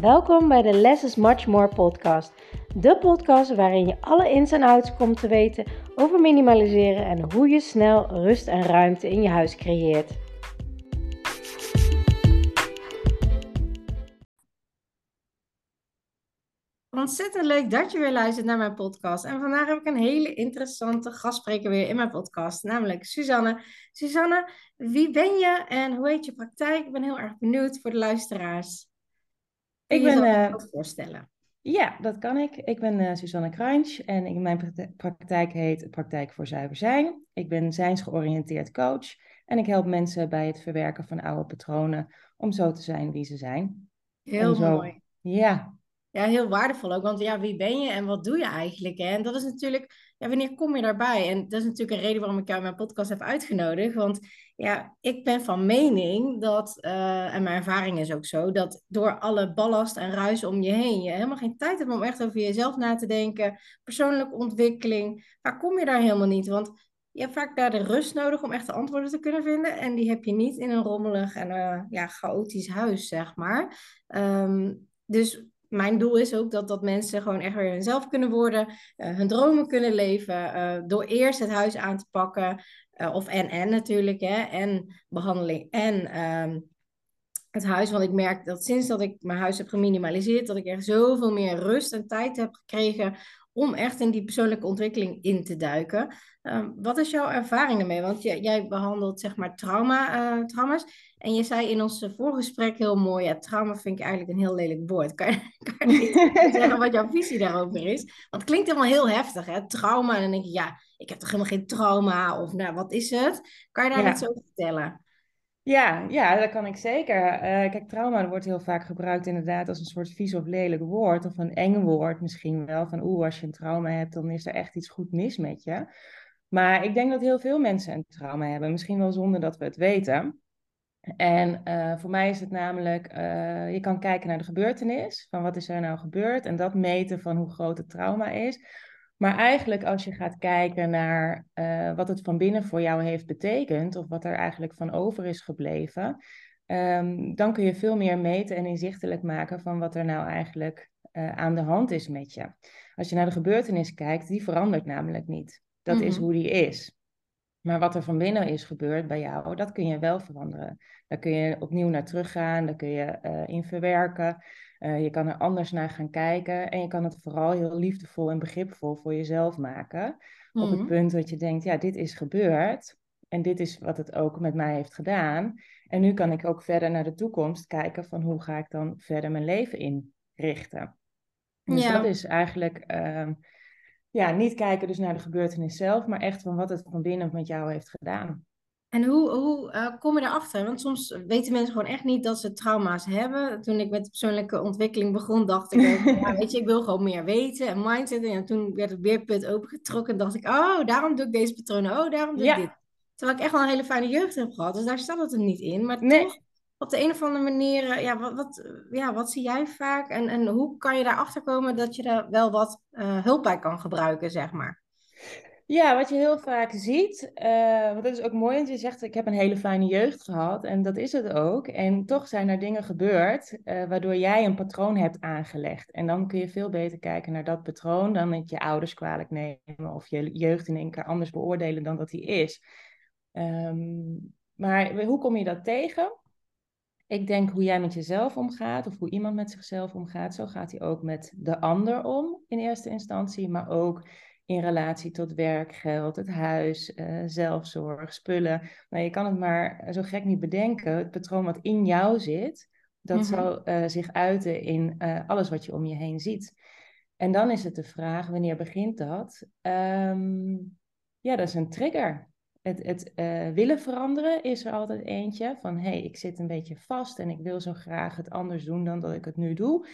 Welkom bij de Less is Much More podcast. De podcast waarin je alle ins en outs komt te weten over minimaliseren en hoe je snel rust en ruimte in je huis creëert. Ontzettend leuk dat je weer luistert naar mijn podcast. En vandaag heb ik een hele interessante gastspreker weer in mijn podcast, namelijk Suzanne. Suzanne, wie ben je en hoe heet je praktijk? Ik ben heel erg benieuwd voor de luisteraars. Ik ben. Uh, voorstellen. Ja, dat kan ik. Ik ben uh, Suzanne Crunch en in mijn praktijk heet Praktijk voor Zuiver Zijn. Ik ben zijnsgeoriënteerd coach en ik help mensen bij het verwerken van oude patronen om zo te zijn wie ze zijn. Heel zo, mooi. Ja, ja, heel waardevol ook. Want ja, wie ben je en wat doe je eigenlijk? Hè? En dat is natuurlijk, ja, wanneer kom je daarbij? En dat is natuurlijk een reden waarom ik jou in mijn podcast heb uitgenodigd. Want ja, ik ben van mening dat, uh, en mijn ervaring is ook zo, dat door alle ballast en ruis om je heen, je helemaal geen tijd hebt om echt over jezelf na te denken. Persoonlijke ontwikkeling, waar kom je daar helemaal niet? Want je hebt vaak daar de rust nodig om echt de antwoorden te kunnen vinden. En die heb je niet in een rommelig en uh, ja, chaotisch huis, zeg maar. Um, dus mijn doel is ook dat, dat mensen gewoon echt weer hunzelf kunnen worden, uh, hun dromen kunnen leven, uh, door eerst het huis aan te pakken, uh, of en en natuurlijk, hè, en behandeling en um, het huis. Want ik merk dat sinds dat ik mijn huis heb geminimaliseerd, dat ik echt zoveel meer rust en tijd heb gekregen om echt in die persoonlijke ontwikkeling in te duiken. Uh, wat is jouw ervaring ermee? Want jij, jij behandelt zeg maar trauma, uh, trauma's. En je zei in ons voorgesprek heel mooi, ja, trauma vind ik eigenlijk een heel lelijk woord. Kan je, kan je niet zeggen wat jouw visie daarover is? Want het klinkt helemaal heel heftig, hè? Trauma. En dan denk je, ja, ik heb toch helemaal geen trauma? Of nou, wat is het? Kan je daar ja. iets over vertellen? Ja, ja, dat kan ik zeker. Uh, kijk, trauma wordt heel vaak gebruikt inderdaad als een soort vies of lelijk woord. Of een eng woord misschien wel. Van oeh, als je een trauma hebt, dan is er echt iets goed mis met je. Maar ik denk dat heel veel mensen een trauma hebben. Misschien wel zonder dat we het weten. En uh, voor mij is het namelijk, uh, je kan kijken naar de gebeurtenis, van wat is er nou gebeurd en dat meten van hoe groot het trauma is. Maar eigenlijk als je gaat kijken naar uh, wat het van binnen voor jou heeft betekend, of wat er eigenlijk van over is gebleven, um, dan kun je veel meer meten en inzichtelijk maken van wat er nou eigenlijk aan de hand is met je. Als je naar de gebeurtenis kijkt, die verandert namelijk niet. Dat mm -hmm. is hoe die is. Maar wat er van binnen is gebeurd bij jou, dat kun je wel veranderen. Daar kun je opnieuw naar teruggaan, daar kun je uh, in verwerken. Uh, je kan er anders naar gaan kijken en je kan het vooral heel liefdevol en begripvol voor jezelf maken. Mm. Op het mhm. punt dat je denkt, ja, dit is gebeurd en dit is wat het ook met mij heeft gedaan. En nu kan ik ook verder naar de toekomst kijken van hoe ga ik dan verder mijn leven inrichten. Dus ja. dat is eigenlijk... Uh, ja, niet kijken dus naar de gebeurtenis zelf, maar echt van wat het van binnen met jou heeft gedaan. En hoe, hoe uh, kom je erachter? Want soms weten mensen gewoon echt niet dat ze trauma's hebben. Toen ik met de persoonlijke ontwikkeling begon, dacht ik, ja, weet je, ik wil gewoon meer weten en mindset. En toen werd het weerput opengetrokken en dacht ik, oh, daarom doe ik deze patronen. Oh, daarom doe ik dit. Terwijl ik echt wel een hele fijne jeugd heb gehad. Dus daar staat het er niet in. Maar nee. toch, op de een of andere manier, eh, ja, wat, wat, ja, wat zie jij vaak? En, en hoe kan je daarachter komen dat je daar wel wat uh, hulp bij kan gebruiken, zeg maar? Ja, wat je heel vaak ziet, uh, want dat is ook mooi, want je zegt ik heb een hele fijne jeugd gehad en dat is het ook. En toch zijn er dingen gebeurd uh, waardoor jij een patroon hebt aangelegd. En dan kun je veel beter kijken naar dat patroon dan met je ouders kwalijk nemen of je jeugd in één keer anders beoordelen dan dat die is. Um, maar hoe kom je dat tegen? Ik denk hoe jij met jezelf omgaat of hoe iemand met zichzelf omgaat, zo gaat hij ook met de ander om in eerste instantie, maar ook in relatie tot werk, geld, het huis, uh, zelfzorg, spullen. Nou, je kan het maar zo gek niet bedenken. Het patroon wat in jou zit, dat mm-hmm. zal uh, zich uiten in uh, alles wat je om je heen ziet. En dan is het de vraag, wanneer begint dat? Um, ja, dat is een trigger. Het, het willen veranderen is er altijd eentje. Van hé, hey, ik zit een beetje vast en ik wil zo graag het anders doen dan dat ik het nu doe.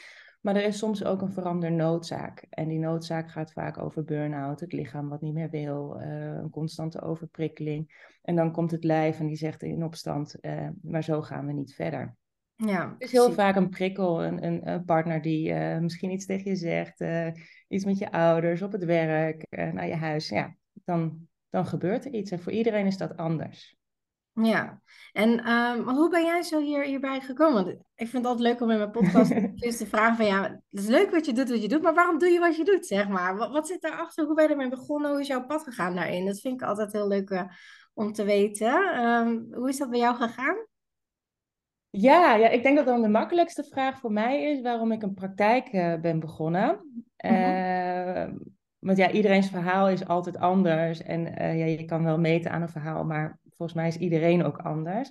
Maar er is soms ook een verandernoodzaak. En die noodzaak gaat vaak over burn-out, het lichaam wat niet meer wil, uh, een constante overprikkeling. En dan komt het lijf en die zegt in opstand, uh, maar zo gaan we niet verder. Ja, het is heel precies. vaak een prikkel, een, een, een partner die uh, misschien iets tegen je zegt, iets met je ouders, op het werk, naar je huis. Ja, dan dan gebeurt er iets. En voor iedereen is dat anders. Ja, en ehm, hoe ben jij zo hier, hierbij gekomen? Want ik vind het altijd leuk om in mijn podcast te vragen van ja, het is leuk wat je doet, wat je doet, maar waarom doe je wat je doet, zeg maar? Wat, wat zit daarachter? Hoe ben je ermee begonnen? Hoe is jouw pad gegaan daarin? Dat vind ik altijd heel leuk uh, om te weten. Ehm, hoe is dat bij jou gegaan? Ja, ja, ik denk dat dan de makkelijkste vraag voor mij is waarom ik een praktijk uh, ben begonnen. Mm -hmm. want ja, iedereen's verhaal is altijd anders. En uh, ja, je kan wel meten aan een verhaal, maar volgens mij is iedereen ook anders.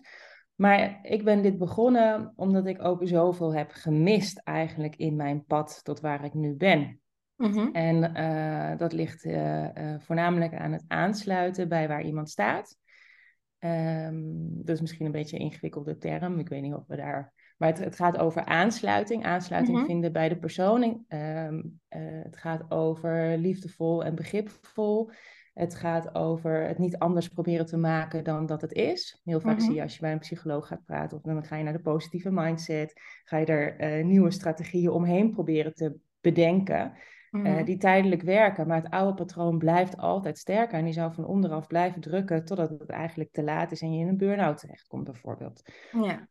Maar ik ben dit begonnen omdat ik ook zoveel heb gemist eigenlijk in mijn pad tot waar ik nu ben. Mm -hmm. En uh, dat ligt uh, uh, voornamelijk aan het aansluiten bij waar iemand staat. Um, dat is misschien een beetje een ingewikkelde term. Ik weet niet of we daar. Maar het, het gaat over aansluiting. Aansluiting mm -hmm. vinden bij de persoon. Um, het gaat over liefdevol en begripvol. Het gaat over het niet anders proberen te maken dan dat het is. Heel vaak mm -hmm. zie je als je bij een psycholoog gaat praten, of dan ga je naar de positieve mindset, ga je er uh, nieuwe strategieën omheen proberen te bedenken. Mm -hmm. uh, die tijdelijk werken, maar het oude patroon blijft altijd sterker en die zou van onderaf blijven drukken totdat het eigenlijk te laat is en je in een burn-out terechtkomt bijvoorbeeld. Ja.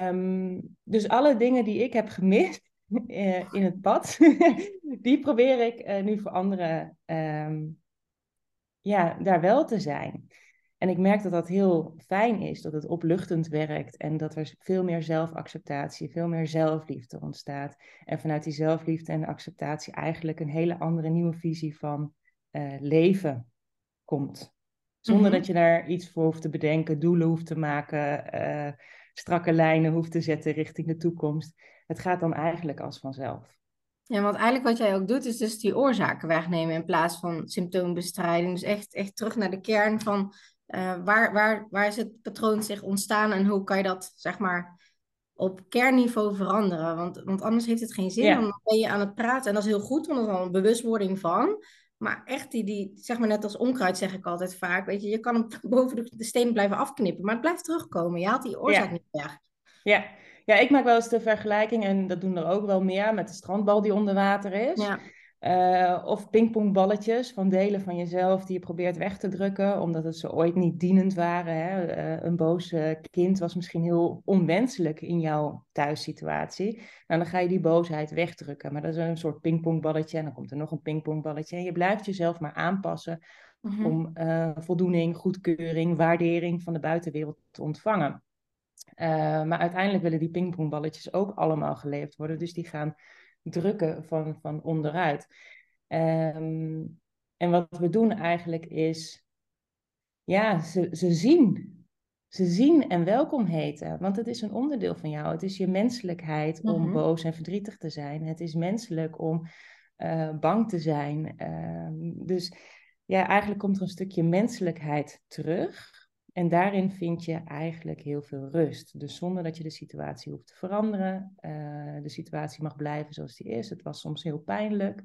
Um, dus alle dingen die ik heb gemist uh, in het pad, die probeer ik nu voor anderen um, ja, daar wel te zijn. En ik merk dat dat heel fijn is, dat het opluchtend werkt en dat er veel meer zelfacceptatie, veel meer zelfliefde ontstaat. En vanuit die zelfliefde en acceptatie eigenlijk een hele andere nieuwe visie van uh, leven komt. Zonder mm -hmm. dat je daar iets voor hoeft te bedenken, doelen hoeft te maken, uh, strakke lijnen hoeft te zetten richting de toekomst. Het gaat dan eigenlijk als vanzelf. Ja, want eigenlijk wat jij ook doet, is dus die oorzaken wegnemen in plaats van symptoombestrijding. Dus echt, echt terug naar de kern van uh, waar, waar, waar is het patroon zich ontstaan en hoe kan je dat, zeg maar, op kernniveau veranderen. Want, want anders heeft het geen zin. Ja. Dan ben je aan het praten en dat is heel goed, want dat is al een bewustwording van. Maar echt die, die, zeg maar net als onkruid zeg ik altijd vaak, weet je, je kan hem boven de, de steen blijven afknippen, maar het blijft terugkomen. Je haalt die oorzaak ja. niet weg. Ja, ja, ik maak wel eens de vergelijking, en dat doen er ook wel meer, met de strandbal die onder water is. Ja. Uh, of pingpongballetjes van delen van jezelf die je probeert weg te drukken, omdat het ze ooit niet dienend waren. Hè? Uh, een boos kind was misschien heel onwenselijk in jouw thuissituatie. Nou, dan ga je die boosheid wegdrukken. Maar dat is een soort pingpongballetje en dan komt er nog een pingpongballetje. En je blijft jezelf maar aanpassen mm-hmm. om uh, voldoening, goedkeuring, waardering van de buitenwereld te ontvangen. Uh, maar uiteindelijk willen die pingpongballetjes ook allemaal geleverd worden. Dus die gaan drukken van, van onderuit. Um, en wat we doen eigenlijk is, ja, ze, ze zien. Ze zien en welkom heten. Want het is een onderdeel van jou. Het is je menselijkheid om mm-hmm. boos en verdrietig te zijn. Het is menselijk om uh, bang te zijn. Uh, dus ja, eigenlijk komt er een stukje menselijkheid terug. En daarin vind je eigenlijk heel veel rust. Dus zonder dat je de situatie hoeft te veranderen. Uh, de situatie mag blijven zoals die is. Het was soms heel pijnlijk.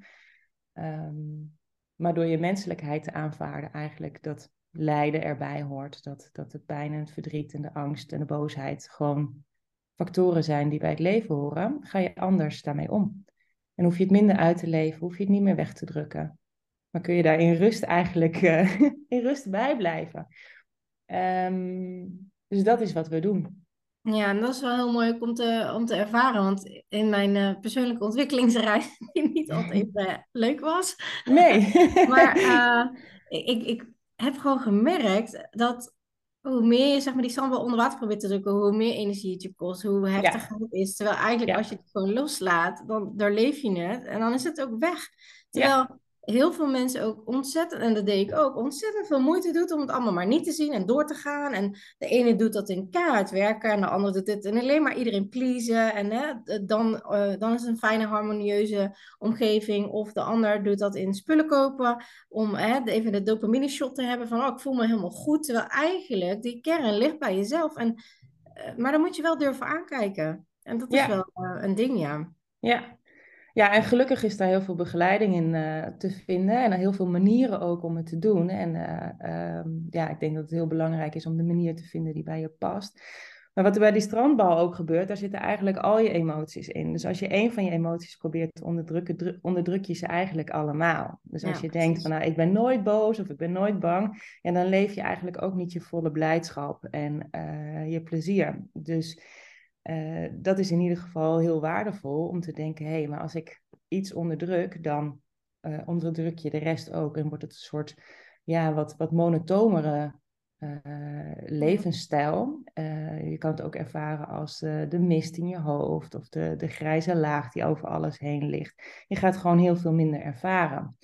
Um, maar door je menselijkheid te aanvaarden, eigenlijk dat lijden erbij hoort. Dat, dat de pijn en het verdriet en de angst en de boosheid gewoon factoren zijn die bij het leven horen, ga je anders daarmee om. En hoef je het minder uit te leven, hoef je het niet meer weg te drukken. Maar kun je daar in rust eigenlijk uh, in rust bij blijven. Um, dus dat is wat we doen. Ja, en dat is wel heel mooi om te, om te ervaren. Want in mijn uh, persoonlijke ontwikkelingsreis, die niet altijd uh, leuk was. Nee. maar uh, ik, ik heb gewoon gemerkt dat hoe meer je zeg maar, die sambal onder water probeert te drukken, hoe meer energie het je kost, hoe heftiger ja. het is. Terwijl eigenlijk ja. als je het gewoon loslaat, dan doorleef je het en dan is het ook weg. Terwijl ja heel veel mensen ook ontzettend, en dat deed ik ook, ontzettend veel moeite doet om het allemaal maar niet te zien en door te gaan. En de ene doet dat in kaart werken en de andere doet dit en alleen maar iedereen pleasen. En hè, dan, uh, dan is het een fijne, harmonieuze omgeving. Of de ander doet dat in spullen kopen om hè, even de dopamine shot te hebben van, oh, ik voel me helemaal goed. Terwijl eigenlijk die kern ligt bij jezelf. En, uh, maar dan moet je wel durven aankijken. En dat is ja. wel uh, een ding, ja. Ja, ja, en gelukkig is daar heel veel begeleiding in uh, te vinden en heel veel manieren ook om het te doen. En uh, um, ja, ik denk dat het heel belangrijk is om de manier te vinden die bij je past. Maar wat er bij die strandbal ook gebeurt, daar zitten eigenlijk al je emoties in. Dus als je één van je emoties probeert te onderdrukken, onderdruk je ze eigenlijk allemaal. Dus als je denkt van nou, ik ben nooit boos of ik ben nooit bang, en dan leef je eigenlijk ook niet je volle blijdschap en uh, je plezier. Dus uh, dat is in ieder geval heel waardevol om te denken, hé, hey, maar als ik iets onderdruk, dan uh, onderdruk je de rest ook en wordt het een soort ja, wat, wat monotomere uh, levensstijl. Je kan het ook ervaren als de mist in je hoofd of de, de grijze laag die over alles heen ligt. Je gaat gewoon heel veel minder ervaren.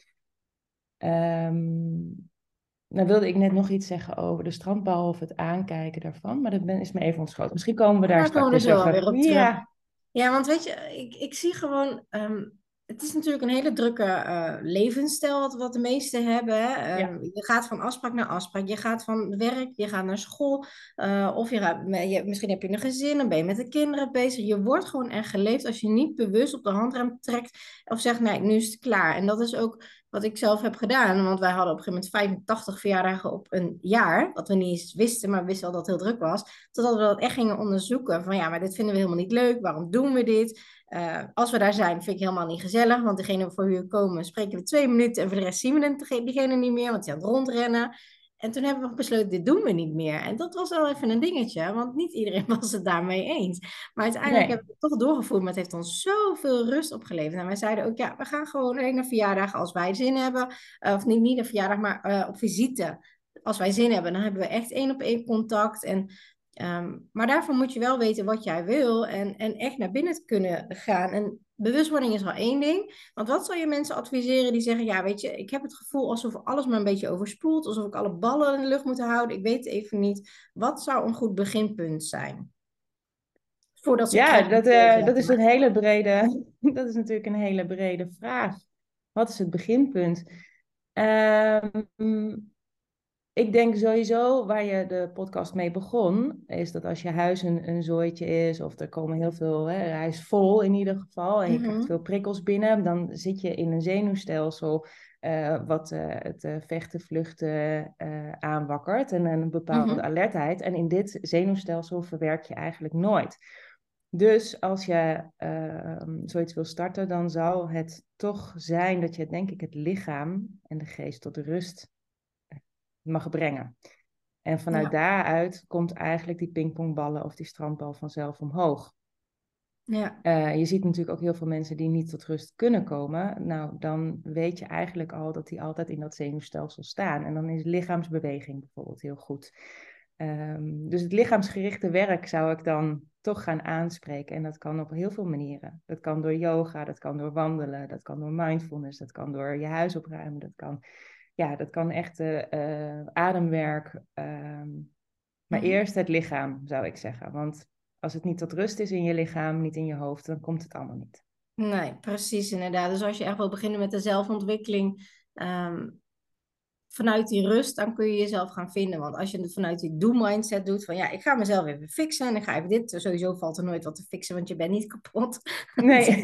Um, nou wilde ik net nog iets zeggen over de strandbal of het aankijken daarvan, maar dat ben, is me even ontschoten. Misschien komen we daar ja, straks weer op ja. Ja, want weet je, ik, ik zie gewoon um, het is natuurlijk een hele drukke uh, levensstijl wat, wat de meesten hebben. Hè? Uh, Je gaat van afspraak naar afspraak. Je gaat van werk, je gaat naar school. Uh, of je gaat, je, misschien heb je een gezin, dan ben je met de kinderen bezig. Je wordt gewoon echt geleefd als je niet bewust op de handrem trekt. Of zegt, nee, nu is het klaar. En dat is ook wat ik zelf heb gedaan. Want wij hadden op een gegeven moment 85 verjaardagen op een jaar. Wat we niet eens wisten, maar we wisten al dat het heel druk was. Totdat we dat echt gingen onderzoeken. Van ja, maar dit vinden we helemaal niet leuk. Waarom doen we dit? Uh, als we daar zijn, vind ik helemaal niet gezellig. Want degene voor wie we komen, spreken we twee minuten. En voor de rest zien we diegene niet meer, want die aan het rondrennen. En toen hebben we besloten, dit doen we niet meer. En dat was wel even een dingetje, want niet iedereen was het daarmee eens. Maar uiteindelijk hebben we het toch doorgevoerd, maar het heeft ons zoveel rust opgeleverd. En wij zeiden ook, ja, we gaan gewoon alleen naar verjaardagen als wij zin hebben. Uh, of niet, niet een verjaardag, maar uh, op visite. Als wij zin hebben, dan hebben we echt één op één contact. En Um, maar daarvoor moet je wel weten wat jij wil en, en echt naar binnen kunnen gaan. En bewustwording is wel één ding. Want wat zou je mensen adviseren die zeggen: Ja, weet je, ik heb het gevoel alsof alles me een beetje overspoelt, alsof ik alle ballen in de lucht moet houden. Ik weet even niet. Wat zou een goed beginpunt zijn? Voordat ze ja, dat, uh, dat is een hele brede. Dat is natuurlijk een hele brede vraag. Wat is het beginpunt? Um, ik denk sowieso waar je de podcast mee begon, is dat als je huis een, een zooitje is, of er komen heel veel, hè, hij is vol in ieder geval, en je krijgt mhm. veel prikkels binnen, dan zit je in een zenuwstelsel uh, wat uh, het uh, vechten, vluchten aanwakkert en een bepaalde mhm. alertheid. En in dit zenuwstelsel verwerk je eigenlijk nooit. Dus als je ehm, zoiets wil starten, dan zou het toch zijn dat je, denk ik, het lichaam en de geest tot rust mag brengen. En vanuit daaruit komt eigenlijk die pingpongballen of die strandbal vanzelf omhoog. Ja. Uh, je ziet natuurlijk ook heel veel mensen die niet tot rust kunnen komen. Nou, dan weet je eigenlijk al dat die altijd in dat zenuwstelsel staan. En dan is lichaamsbeweging bijvoorbeeld heel goed. Um, dus het lichaamsgerichte werk zou ik dan toch gaan aanspreken. En dat kan op heel veel manieren. Dat kan door yoga, dat kan door wandelen, dat kan door mindfulness, dat kan door je huis opruimen, dat kan ja, dat kan echt uh, ademwerk. Ehm, maar mhm. eerst het lichaam, zou ik zeggen. Want als het niet tot rust is in je lichaam, niet in je hoofd, dan komt het allemaal niet. Nee, precies inderdaad. Dus als je echt wil beginnen met de zelfontwikkeling, ehm, vanuit die rust, dan kun je jezelf gaan vinden. Want als je het vanuit die do-mindset doet, van ja, ik ga mezelf even fixen en ik ga even dit, sowieso valt er nooit wat te fixen, want je bent niet kapot. Nee.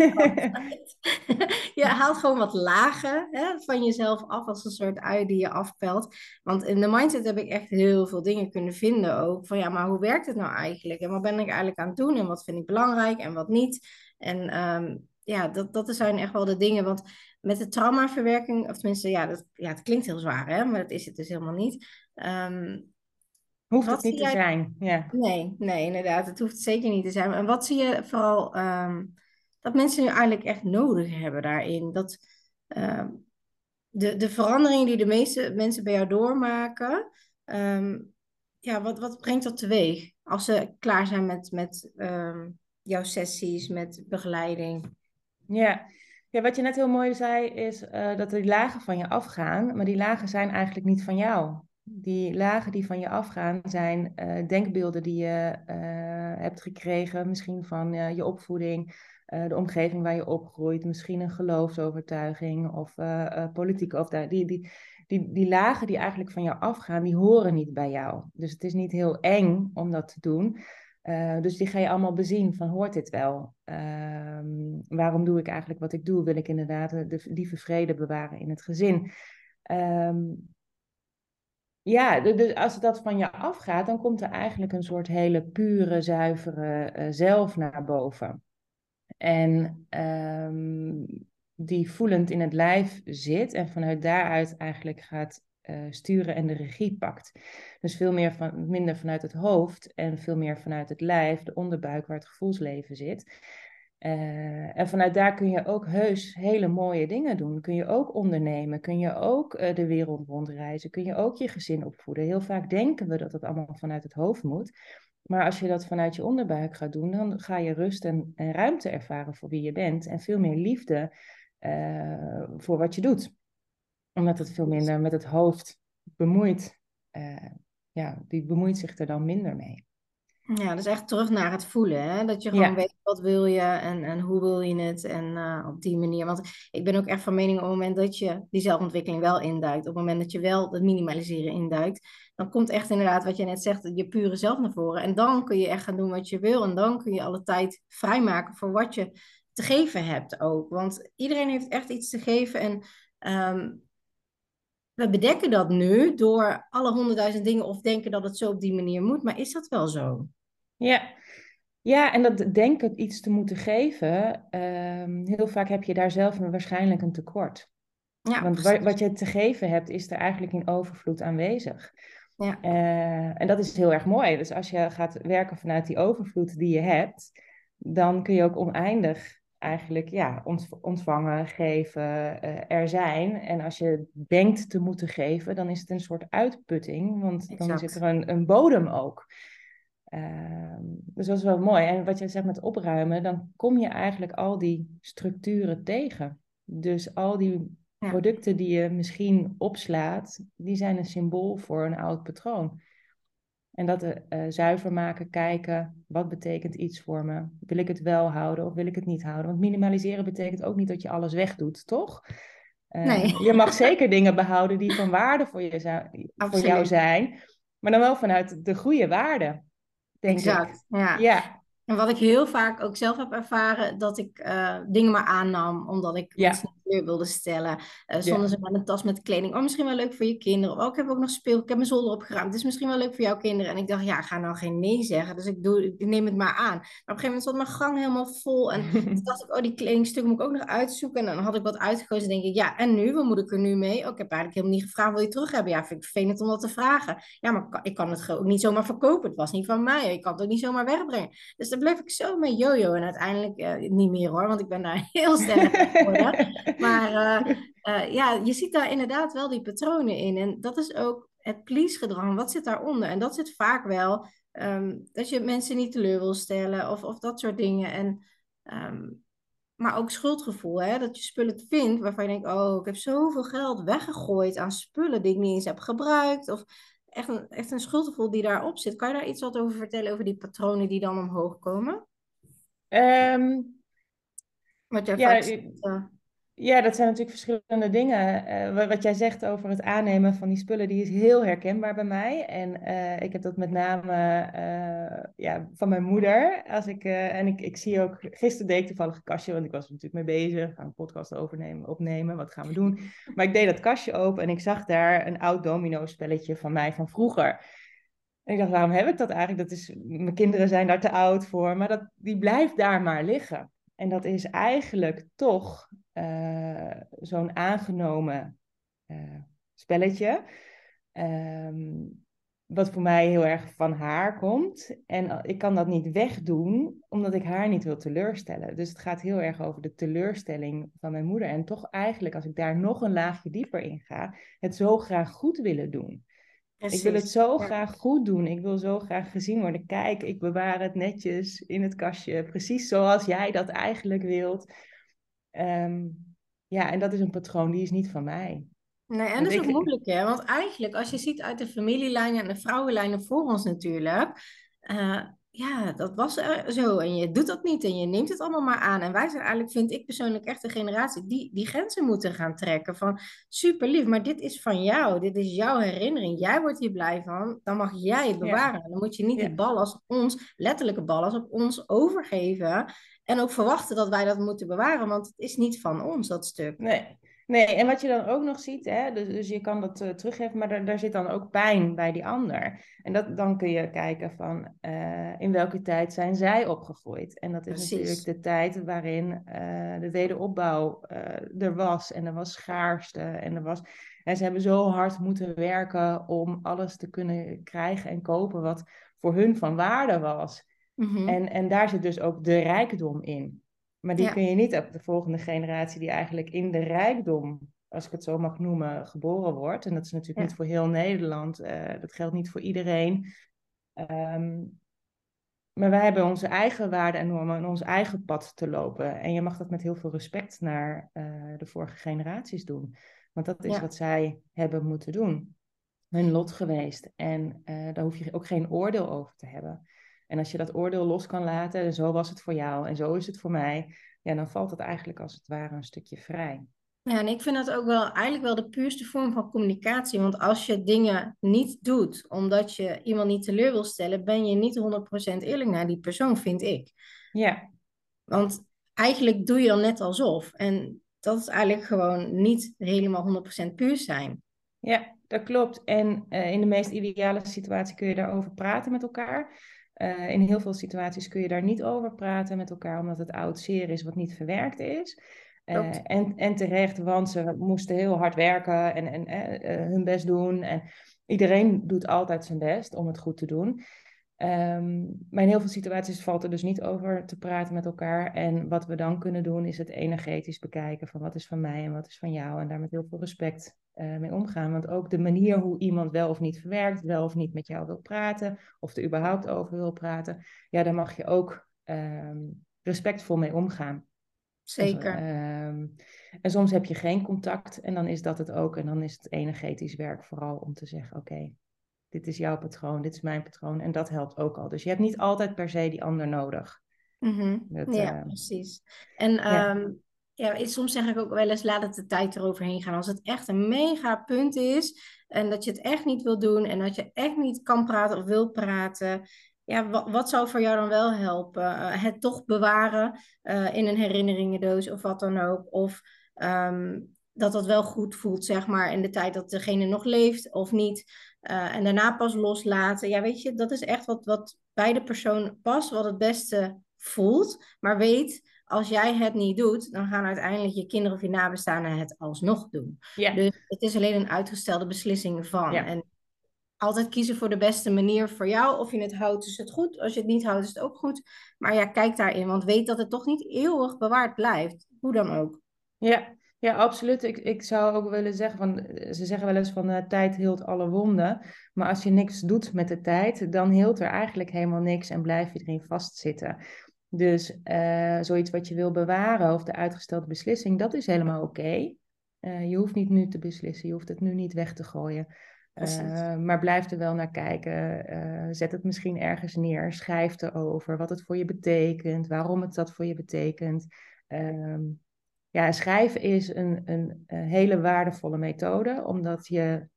je haalt gewoon wat lagen hè, van jezelf af als een soort ui die je afpelt. Want in de mindset heb ik echt heel veel dingen kunnen vinden ook. Van ja, maar hoe werkt het nou eigenlijk? En wat ben ik eigenlijk aan het doen? En wat vind ik belangrijk en wat niet? En um, ja, dat, dat zijn echt wel de dingen. Want met de traumaverwerking, of tenminste, ja, dat, ja, het klinkt heel zwaar, hè, maar dat is het dus helemaal niet. Um, hoeft het niet te zijn, ja. Nee, nee, inderdaad, het hoeft zeker niet te zijn. En wat zie je vooral um, dat mensen nu eigenlijk echt nodig hebben daarin? Dat um, de, de veranderingen die de meeste mensen bij jou doormaken, ja, wat, wat brengt dat teweeg als ze klaar zijn met, met jouw sessies, met begeleiding? Ja, wat je net heel mooi zei, is uh, dat die lagen van je afgaan, maar die lagen zijn eigenlijk niet van jou. Die lagen die van je afgaan zijn uh, denkbeelden die je uh, hebt gekregen, misschien van je opvoeding, de omgeving waar je opgroeit, misschien een geloofsovertuiging of politieke overtuiging. Die, die, die, die lagen die eigenlijk van jou afgaan, die horen niet bij jou. Dus het is niet heel eng om dat te doen. Uh, dus die ga je allemaal bezien van hoort dit wel? Uh, waarom doe ik eigenlijk wat ik doe? Wil ik inderdaad de lieve vrede bewaren in het gezin? Um, ja, dus als dat van je afgaat, dan komt er eigenlijk een soort hele pure, zuivere uh, zelf naar boven. En um, die voelend in het lijf zit en vanuit daaruit eigenlijk gaat uh, sturen en de regie pakt. Dus veel meer van, minder vanuit het hoofd en veel meer vanuit het lijf, de onderbuik waar het gevoelsleven zit. Uh, en vanuit daar kun je ook heus hele mooie dingen doen. Kun je ook ondernemen, kun je ook uh, de wereld rondreizen, kun je ook je gezin opvoeden. Heel vaak denken we dat het allemaal vanuit het hoofd moet. Maar als je dat vanuit je onderbuik gaat doen, dan ga je rust en, en ruimte ervaren voor wie je bent. En veel meer liefde voor wat je doet. Omdat het veel minder met het hoofd bemoeit. ja, die bemoeit zich er dan minder mee. Ja, dus echt terug naar het voelen. Hè? Dat je gewoon weet wat wil je en, en hoe wil je het. En uh, op die manier. Want ik ben ook echt van mening op het moment dat je die zelfontwikkeling wel induikt. Op het moment dat je wel het minimaliseren induikt. Dan komt echt inderdaad wat je net zegt, je pure zelf naar voren. En dan kun je echt gaan doen wat je wil. En dan kun je alle tijd vrijmaken voor wat je te geven hebt ook. Want iedereen heeft echt iets te geven. En um, we bedekken dat nu door alle honderdduizend dingen of denken dat het zo op die manier moet. Maar is dat wel zo? Ja, ja, en dat denken iets te moeten geven, um, heel vaak heb je daar zelf een, waarschijnlijk een tekort. Ja, Want wat, wat je te geven hebt, is er eigenlijk in overvloed aanwezig. Ja. Uh, en dat is heel erg mooi. Dus als je gaat werken vanuit die overvloed die je hebt, dan kun je ook oneindig eigenlijk ja, ontvangen, geven, uh, er zijn. En als je denkt te moeten geven, dan is het een soort uitputting, want dan zit er een, een bodem ook. Uh, dus dat is wel mooi. En wat je zegt met opruimen, dan kom je eigenlijk al die structuren tegen. Dus al die producten die je misschien opslaat, die zijn een symbool voor een oud patroon. En dat uh, zuiver maken, kijken, wat betekent iets voor me? Wil ik het wel houden of wil ik het niet houden? Want minimaliseren betekent ook niet dat je alles wegdoet, toch? Uh, nee. Je mag zeker dingen behouden die van waarde voor, je voor jou zijn, maar dan wel vanuit de goede waarde. Denk exact, ik. ja. ja. En wat ik heel vaak ook zelf heb ervaren, dat ik uh, dingen maar aannam omdat ik ja. Wilde stellen. Uh, zonder ze met een tas met kleding. Oh, misschien wel leuk voor je kinderen. Oh, ik heb ook nog speel. Ik heb mijn zolder opgeruimd. Het is misschien wel leuk voor jouw kinderen. En ik dacht, ja, ga nou geen nee zeggen. Dus ik, doe, ik neem het maar aan. Maar op een gegeven moment zat mijn gang helemaal vol. En toen dacht ik, oh, die kledingstukken moet ik ook nog uitzoeken. En dan had ik wat uitgekozen. En denk ik, ja, en nu? Wat moet ik er nu mee? Oh, ik heb eigenlijk helemaal niet gevraagd, wil je terug hebben? Ja, vind ik vervelend om dat te vragen. Ja, maar ik kan het ook niet zomaar verkopen. Het was niet van mij. Ik kan het ook niet zomaar wegbrengen. Dus daar bleef ik zo mee jojo. En uiteindelijk uh, niet meer hoor, want ik ben daar heel sterk geworden. maar uh, uh, ja, je ziet daar inderdaad wel die patronen in. En dat is ook het please-gedrag. Wat zit daaronder? En dat zit vaak wel um, dat je mensen niet teleur wil stellen of, of dat soort dingen. En, um, maar ook schuldgevoel, hè? dat je spullen vindt waarvan je denkt: Oh, ik heb zoveel geld weggegooid aan spullen die ik niet eens heb gebruikt. Of echt een, echt een schuldgevoel die daarop zit. Kan je daar iets wat over vertellen over die patronen die dan omhoog komen? Um, wat jij ja, vaak ja, dat zijn natuurlijk verschillende dingen. Uh, wat jij zegt over het aannemen van die spullen, die is heel herkenbaar bij mij. En uh, ik heb dat met name uh, ja, van mijn moeder. Als ik, en ik, ik zie ook, gisteren deed ik toevallig een kastje, want ik was er natuurlijk mee bezig. Gaan een podcast overnemen, opnemen, wat gaan we doen? Maar ik deed dat kastje open en ik zag daar een oud domino spelletje van mij van vroeger. En ik dacht, waarom heb ik dat eigenlijk? Dat is, mijn kinderen zijn daar te oud voor, maar dat, die blijft daar maar liggen. En dat is eigenlijk toch zo'n aangenomen uh, spelletje. Um, wat voor mij heel erg van haar komt. En ik kan dat niet wegdoen, omdat ik haar niet wil teleurstellen. Dus het gaat heel erg over de teleurstelling van mijn moeder. En toch eigenlijk, als ik daar nog een laagje dieper in ga, het zo graag goed willen doen. Ik wil het zo graag goed doen. Ik wil zo graag gezien worden. Kijk, ik bewaar het netjes in het kastje. Precies zoals jij dat eigenlijk wilt. Um, ja, en dat is een patroon, die is niet van mij. Nee, en dat is ook moeilijk, hè? Want eigenlijk, als je ziet uit de familielijnen en de vrouwenlijnen voor ons natuurlijk, uh, ja, dat was zo. En je doet dat niet en je neemt het allemaal maar aan. En wij zijn eigenlijk, vind ik persoonlijk, echt de generatie die die grenzen moeten gaan trekken. Van super lief, maar dit is van jou. Dit is jouw herinnering. Jij wordt hier blij van. Dan mag jij het bewaren. Dan moet je niet die ballast op ons, letterlijke ballast op ons overgeven. En ook verwachten dat wij dat moeten bewaren, want het is niet van ons, dat stuk. Nee. Nee, en wat je dan ook nog ziet, hè, dus, dus je kan dat uh, teruggeven, maar daar, daar zit dan ook pijn bij die ander. En dat, dan kun je kijken van uh, in welke tijd zijn zij opgegroeid. En dat is Precies. natuurlijk de tijd waarin uh, de wederopbouw er was en er was schaarste en er was... En ze hebben zo hard moeten werken om alles te kunnen krijgen en kopen wat voor hun van waarde was. Mm-hmm. en, en daar zit dus ook de rijkdom in. Maar die kun je niet op de volgende generatie die eigenlijk in de rijkdom, als ik het zo mag noemen, geboren wordt. En dat is natuurlijk niet voor heel Nederland. Uh, dat geldt niet voor iedereen. Um, maar wij hebben onze eigen waarden en normen en ons eigen pad te lopen. En je mag dat met heel veel respect naar uh, de vorige generaties doen. Want dat is wat zij hebben moeten doen. Hun lot geweest. En uh, daar hoef je ook geen oordeel over te hebben. En als je dat oordeel los kan laten, en zo was het voor jou en zo is het voor mij, ja, dan valt het eigenlijk als het ware een stukje vrij. Ja, en ik vind dat ook wel eigenlijk wel de puurste vorm van communicatie. Want als je dingen niet doet omdat je iemand niet teleur wil stellen, ben je niet 100% eerlijk naar die persoon, vind ik. Ja. Want eigenlijk doe je dan net alsof. En dat is eigenlijk gewoon niet helemaal 100% puur zijn. Ja, dat klopt. En uh, in de meest ideale situatie kun je daarover praten met elkaar. Uh, in heel veel situaties kun je daar niet over praten met elkaar, omdat het oud zeer is wat niet verwerkt is. Uh, en, en terecht, want ze moesten heel hard werken en, en uh, hun best doen. En iedereen doet altijd zijn best om het goed te doen. Um, maar in heel veel situaties valt er dus niet over te praten met elkaar. En wat we dan kunnen doen, is het energetisch bekijken van wat is van mij en wat is van jou. En daar met heel veel respect uh, mee omgaan. Want ook de manier hoe iemand wel of niet verwerkt, wel of niet met jou wil praten, of er überhaupt over wil praten, ja, daar mag je ook um, respectvol mee omgaan. Zeker. Um, en soms heb je geen contact en dan is dat het ook. En dan is het energetisch werk vooral om te zeggen: oké, dit is jouw patroon, dit is mijn patroon. En dat helpt ook al. Dus je hebt niet altijd per se die ander nodig. Mm -hmm. dat, ja, uh, precies. En ja. Um, ja, soms zeg ik ook wel eens, laat het de tijd eroverheen gaan. Als het echt een mega punt is en dat je het echt niet wil doen en dat je echt niet kan praten of wil praten. Ja, wat, wat zou voor jou dan wel helpen? Uh, het toch bewaren uh, in een herinneringendoos of wat dan ook. Of um, dat dat wel goed voelt, zeg maar, in de tijd dat degene nog leeft of niet. Uh, en daarna pas loslaten. Ja, weet je, dat is echt wat, wat bij de persoon past, wat het beste voelt. Maar weet, als jij het niet doet, dan gaan uiteindelijk je kinderen of je nabestaanden het alsnog doen. Dus het is alleen een uitgestelde beslissing van. En altijd kiezen voor de beste manier voor jou. Of je het houdt, is het goed. Als je het niet houdt, is het ook goed. Maar ja, kijk daarin, want weet dat het toch niet eeuwig bewaard blijft. Hoe dan ook. Ja, ja, absoluut. Ik, ik zou ook willen zeggen, van, ze zeggen wel eens van uh, tijd hield alle wonden. Maar als je niks doet met de tijd, dan hield er eigenlijk helemaal niks en blijf je erin vastzitten. Dus uh, zoiets wat je wil bewaren of de uitgestelde beslissing, dat is helemaal oké. Okay. Uh, je hoeft niet nu te beslissen, je hoeft het nu niet weg te gooien. Uh, maar blijf er wel naar kijken. zet het misschien ergens neer. Schrijf erover wat het voor je betekent, waarom het dat voor je betekent. Ehm, ja, schrijven is een, een, een, hele waardevolle methode, omdat je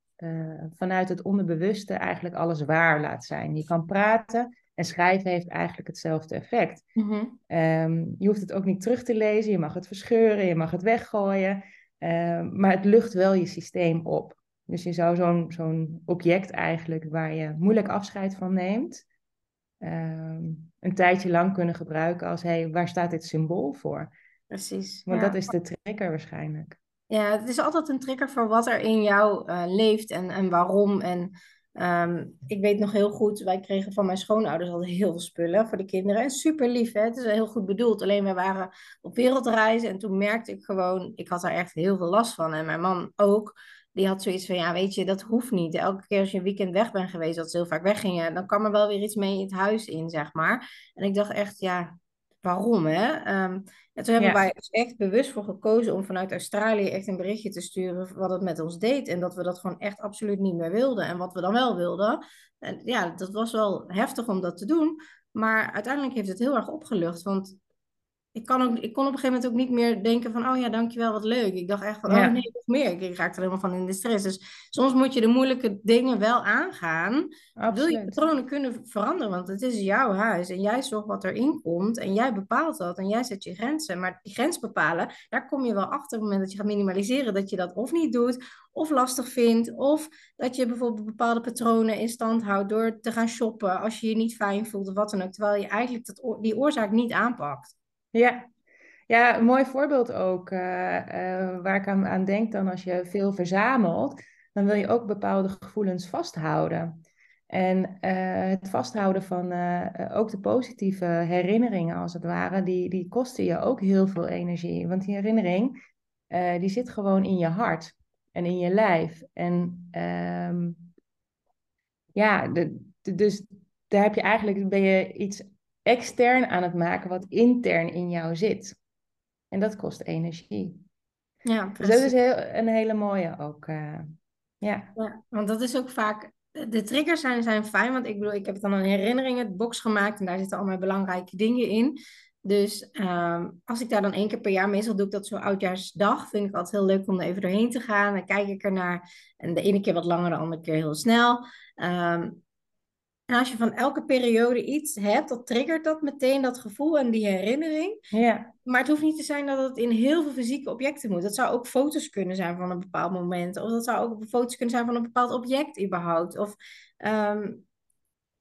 vanuit het onderbewuste eigenlijk alles waar laat zijn. Je kan praten, en schrijven heeft eigenlijk hetzelfde effect. Mm-hmm. Um, je hoeft het ook niet terug te lezen, je mag het verscheuren, je mag het weggooien, um, maar het lucht wel je systeem op. Dus je zou zo'n zo'n object eigenlijk waar je moeilijk afscheid van neemt, um, een tijdje lang kunnen gebruiken als, hé, hey, waar staat dit symbool voor? Precies. Want ja. dat is de trigger waarschijnlijk. Ja, het is altijd een trigger voor wat er in jou uh, leeft en, en waarom. En Um, ik weet nog heel goed, wij kregen van mijn schoonouders altijd heel veel spullen voor de kinderen. En super lief, hè? het is heel goed bedoeld. Alleen we waren op wereldreis en toen merkte ik gewoon, ik had daar echt heel veel last van. En mijn man ook, die had zoiets van, ja weet je, dat hoeft niet. Elke keer als je een weekend weg bent geweest, dat ze heel vaak weggingen, dan kwam er wel weer iets mee in het huis in, zeg maar. En ik dacht echt, ja, waarom hè? Um, en toen hebben ja. wij dus echt bewust voor gekozen om vanuit Australië echt een berichtje te sturen wat het met ons deed. En dat we dat gewoon echt absoluut niet meer wilden. En wat we dan wel wilden. En ja, dat was wel heftig om dat te doen. Maar uiteindelijk heeft het heel erg opgelucht. Want ik, kan ook, ik kon op een gegeven moment ook niet meer denken van, oh ja, dankjewel, wat leuk. Ik dacht echt van, Ja. oh nee, nog meer. Ik raakte er helemaal van in de stress. Dus soms moet je de moeilijke dingen wel aangaan. Wil je patronen kunnen veranderen? Want het is jouw huis en jij zorgt wat erin komt en jij bepaalt dat en jij zet je grenzen. Maar die grens bepalen, daar kom je wel achter op het moment dat je gaat minimaliseren, dat je dat of niet doet, of lastig vindt, of dat je bijvoorbeeld bepaalde patronen in stand houdt door te gaan shoppen als je je niet fijn voelt of wat dan ook, terwijl je eigenlijk dat, die oorzaak niet aanpakt. Ja. Ja, een mooi voorbeeld ook, eh, eh, waar ik aan, aan denk dan als je veel verzamelt, dan wil je ook bepaalde gevoelens vasthouden. En eh, het vasthouden van ook de positieve herinneringen, als het ware, die, die kosten je ook heel veel energie. Want die herinnering, die zit gewoon in je hart en in je lijf. En ehm, ja, dus daar heb je eigenlijk, ben je iets extern aan het maken wat intern in jou zit. En dat kost energie. Ja, Dus dat is precies. heel, een hele mooie ook. eh, ja. Ja, want dat is ook vaak. De triggers zijn, zijn fijn, want ik bedoel, ik heb dan een herinneringenbox gemaakt en daar zitten al mijn belangrijke dingen in. Dus ehm, als ik daar dan één keer per jaar, meestal doe ik dat zo oudjaarsdag, vind ik altijd heel leuk om er even doorheen te gaan. Dan kijk ik ernaar en de ene keer wat langer, de andere keer heel snel. Ehm, en als je van elke periode iets hebt, dan triggert dat meteen dat gevoel en die herinnering. Ja. Maar het hoeft niet te zijn dat het in heel veel fysieke objecten moet. Dat zou ook foto's kunnen zijn van een bepaald moment. Of dat zou ook foto's kunnen zijn van een bepaald object überhaupt. Of, ehm,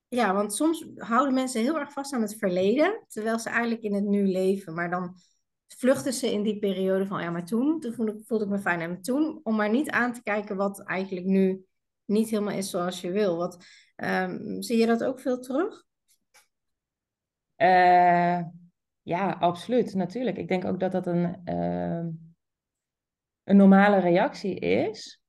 ja, want soms houden mensen heel erg vast aan het verleden. Terwijl ze eigenlijk in het nu leven. Maar dan vluchten ze in die periode van... Ja, maar toen, toen voelde, ik, voelde ik me fijn. En toen, om maar niet aan te kijken wat eigenlijk nu niet helemaal is zoals je wil. Wat, ehm, zie je dat ook veel terug? Eh, ja, absoluut. Natuurlijk. Ik denk ook dat dat een, ehm, een normale reactie is.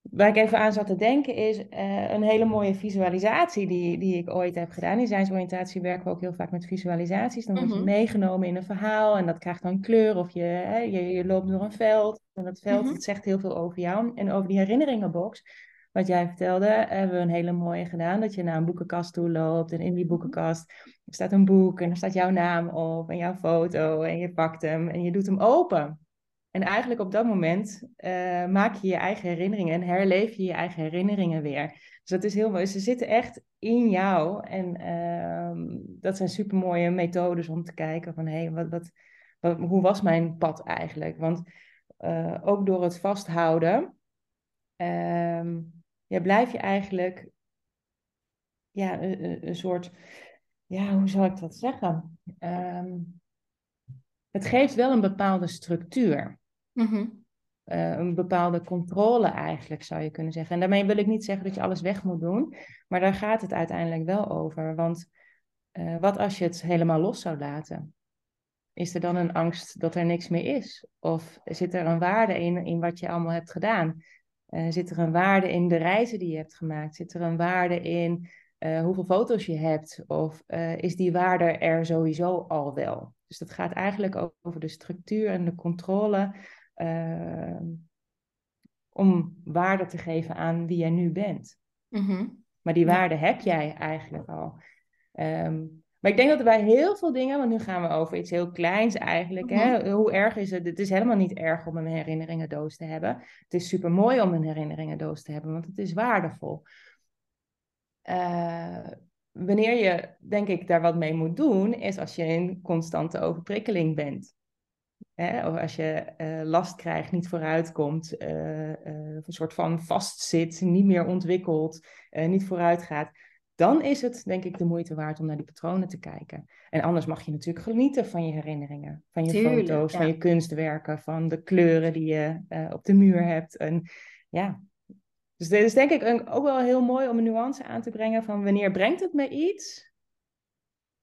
Waar ik even aan zat te denken is eh, een hele mooie visualisatie die, die ik ooit heb gedaan. In zijnsoriëntatie werken we ook heel vaak met visualisaties. Dan word je Mhm. meegenomen in een verhaal en dat krijgt dan kleur. Of je, hè, je, je loopt door een veld en dat veld Mhm. dat zegt heel veel over jou. En over die herinneringenbox, wat jij vertelde, hebben we een hele mooie gedaan. Dat je naar een boekenkast toe loopt en in die boekenkast staat een boek en er staat jouw naam op en jouw foto. En je pakt hem en je doet hem open. En eigenlijk op dat moment eh, maak je je eigen herinneringen en herleef je je eigen herinneringen weer. Dus dat is heel mooi. Ze zitten echt in jou. En ehm, dat zijn supermooie methodes om te kijken van hé, wat, wat, wat, hoe was mijn pad eigenlijk? Want eh, ook door het vasthouden, ehm, ja, blijf je eigenlijk ja, een, een- soort, ja, hoe zal ik dat zeggen? Ehm, het geeft wel een bepaalde structuur. Mhm. eh, een bepaalde controle eigenlijk, zou je kunnen zeggen. En daarmee wil ik niet zeggen dat je alles weg moet doen, maar daar gaat het uiteindelijk wel over. Want eh, wat als je het helemaal los zou laten? Is er dan een angst dat er niks meer is? Of zit er een waarde in, in wat je allemaal hebt gedaan? Eh, zit er een waarde in de reizen die je hebt gemaakt? Zit er een waarde in eh, hoeveel foto's je hebt? Of eh, is die waarde er sowieso al wel? Dus dat gaat eigenlijk over de structuur en de controle om waarde te geven aan wie jij nu bent. Mhm. Maar die waarde heb jij eigenlijk al. Ehm, maar ik denk dat er bij heel veel dingen, want nu gaan we over iets heel kleins eigenlijk. hè? Hoe erg is het? Het is helemaal niet erg om een herinneringendoos te hebben. Het is super mooi om een herinneringendoos te hebben, want het is waardevol. Eh, wanneer je, denk ik, daar wat mee moet doen, is als je in constante overprikkeling bent. Hè? Of als je eh, last krijgt, niet vooruitkomt, eh, een soort van vastzit, niet meer ontwikkelt, niet vooruit gaat. Dan is het, denk ik, de moeite waard om naar die patronen te kijken. En anders mag je natuurlijk genieten van je herinneringen, van je Tuurlijk, foto's, ja. van je kunstwerken, van de kleuren die je eh, op de muur hebt. En ja, dus dit is denk ik een, ook wel heel mooi om een nuance aan te brengen van wanneer brengt het mij iets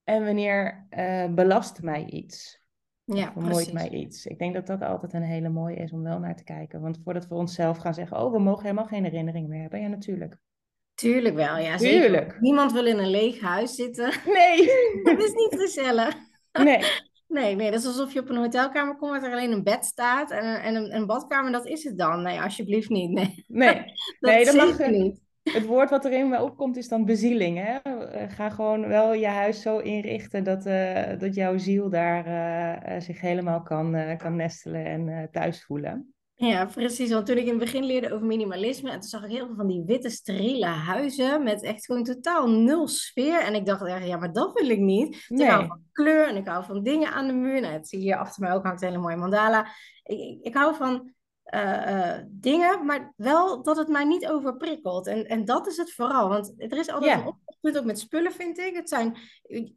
en wanneer eh, belast mij iets. Ja, vermoeit mij iets. Ik denk dat dat altijd een hele mooie is om wel naar te kijken. Want voordat we onszelf gaan zeggen, oh, we mogen helemaal geen herinnering meer hebben. Ja, natuurlijk. Tuurlijk wel, ja zeker. Tuurlijk. Niemand wil in een leeg huis zitten. Nee. Dat is niet gezellig. nee. Nee, nee, dat is alsof je op een hotelkamer komt waar er alleen een bed staat en een, en een, een badkamer, dat is het dan. Nee, alsjeblieft niet. Nee, Nee. dat Nee, dat mag- niet. het woord wat er in me opkomt is dan bezieling. Hè? Eh, ga gewoon wel je huis zo inrichten dat, uh, dat jouw ziel daar uh, zich helemaal kan, kan nestelen en thuis voelen. Ja, precies. Want toen ik in het begin leerde over minimalisme, en toen zag ik heel veel van die witte, steriele huizen met echt gewoon totaal nul sfeer. En ik dacht, ja, maar dat wil ik niet. Nee. Ik hou van kleur en ik hou van dingen aan de muur. Nou, het zie je hier achter mij ook hangt een hele mooie mandala. Ik, ik, ik hou van uh, dingen, maar wel dat het mij niet overprikkelt. En, en dat is het vooral. Want er is altijd een oppunt ook met spullen, vind ik. Het zijn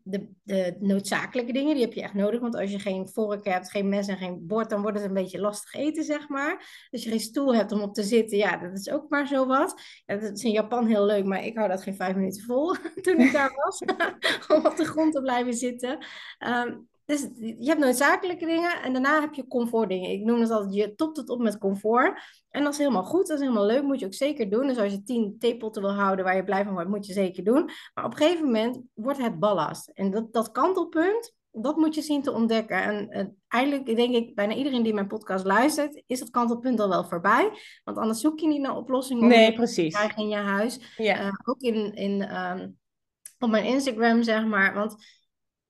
de, de noodzakelijke dingen, die heb je echt nodig. Want als je geen vork hebt, geen mes en geen bord, dan wordt het een beetje lastig eten, zeg maar. Als je geen stoel hebt om op te zitten, ja, dat is ook maar zo wat. Ja, dat is in Japan heel leuk, maar ik hou dat geen vijf minuten vol toen ik daar was. om op de grond te blijven zitten. Um, dus je hebt noodzakelijke dingen en daarna heb je comfortdingen. Ik noem het altijd, je topt het op met comfort. En dat is helemaal goed, dat is helemaal leuk, moet je ook zeker doen. Dus als je tien theepotten wil houden waar je blij van wordt, moet je zeker doen. Maar op een gegeven moment wordt het ballast. En dat, dat kantelpunt, dat moet je zien te ontdekken. En uh, eigenlijk denk ik, bijna iedereen die mijn podcast luistert, is dat kantelpunt al wel voorbij. Want anders zoek je niet naar oplossingen nee, precies. in je huis. Ja. Uh, ook in, in, um, op mijn Instagram, zeg maar. Want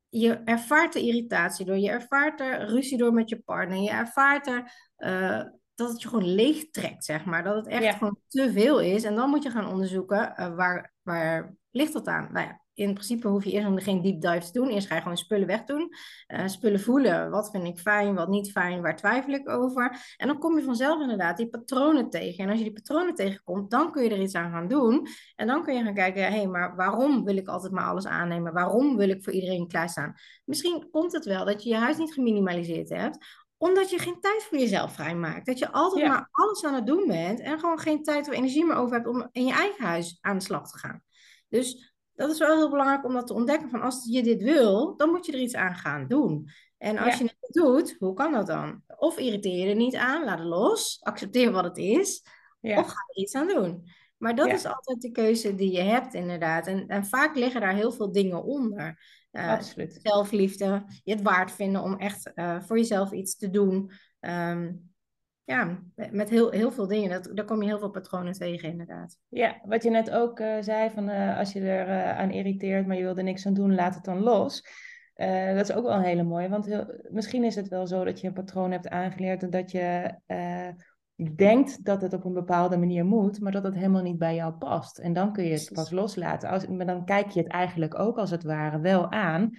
je ervaart de irritatie door, je ervaart er ruzie door met je partner, je ervaart er uh, dat het je gewoon leeg trekt, zeg maar. Dat het echt gewoon te veel is. En dan moet je gaan onderzoeken uh, waar, waar ligt dat aan. Nou ja, in principe hoef je eerst geen deep dive te doen. Eerst ga je gewoon spullen wegdoen. Uh, spullen voelen. Wat vind ik fijn, wat niet fijn, waar twijfel ik over. En dan kom je vanzelf inderdaad die patronen tegen. En als je die patronen tegenkomt, dan kun je er iets aan gaan doen. En dan kun je gaan kijken, hé, hey, maar waarom wil ik altijd maar alles aannemen? Waarom wil ik voor iedereen klaarstaan? Misschien komt het wel dat je je huis niet geminimaliseerd hebt omdat je geen tijd voor jezelf vrijmaakt. Dat je altijd maar alles aan het doen bent en gewoon geen tijd of energie meer over hebt om in je eigen huis aan de slag te gaan. Dus dat is wel heel belangrijk om dat te ontdekken. Van als je dit wil, dan moet je er iets aan gaan doen. En als je het doet, hoe kan dat dan? Of irriteer je er niet aan, laat het los, accepteer wat het is, of ga er iets aan doen. Maar dat is altijd de keuze die je hebt, inderdaad. En, en vaak liggen daar heel veel dingen onder. Uh, Absoluut. Zelfliefde, je het waard vinden om echt uh, voor jezelf iets te doen. Um, ja, met heel, heel veel dingen. Dat, daar kom je heel veel patronen tegen, inderdaad. Ja, wat je net ook uh, zei, van uh, als je er uh, aan irriteert, maar je wil er niks aan doen, laat het dan los. dat is ook wel een hele mooie, want heel, misschien is het wel zo dat je een patroon hebt aangeleerd en dat je denkt dat het op een bepaalde manier moet, maar dat het helemaal niet bij jou past. En dan kun je het pas loslaten. Als, maar dan kijk je het eigenlijk ook als het ware wel aan.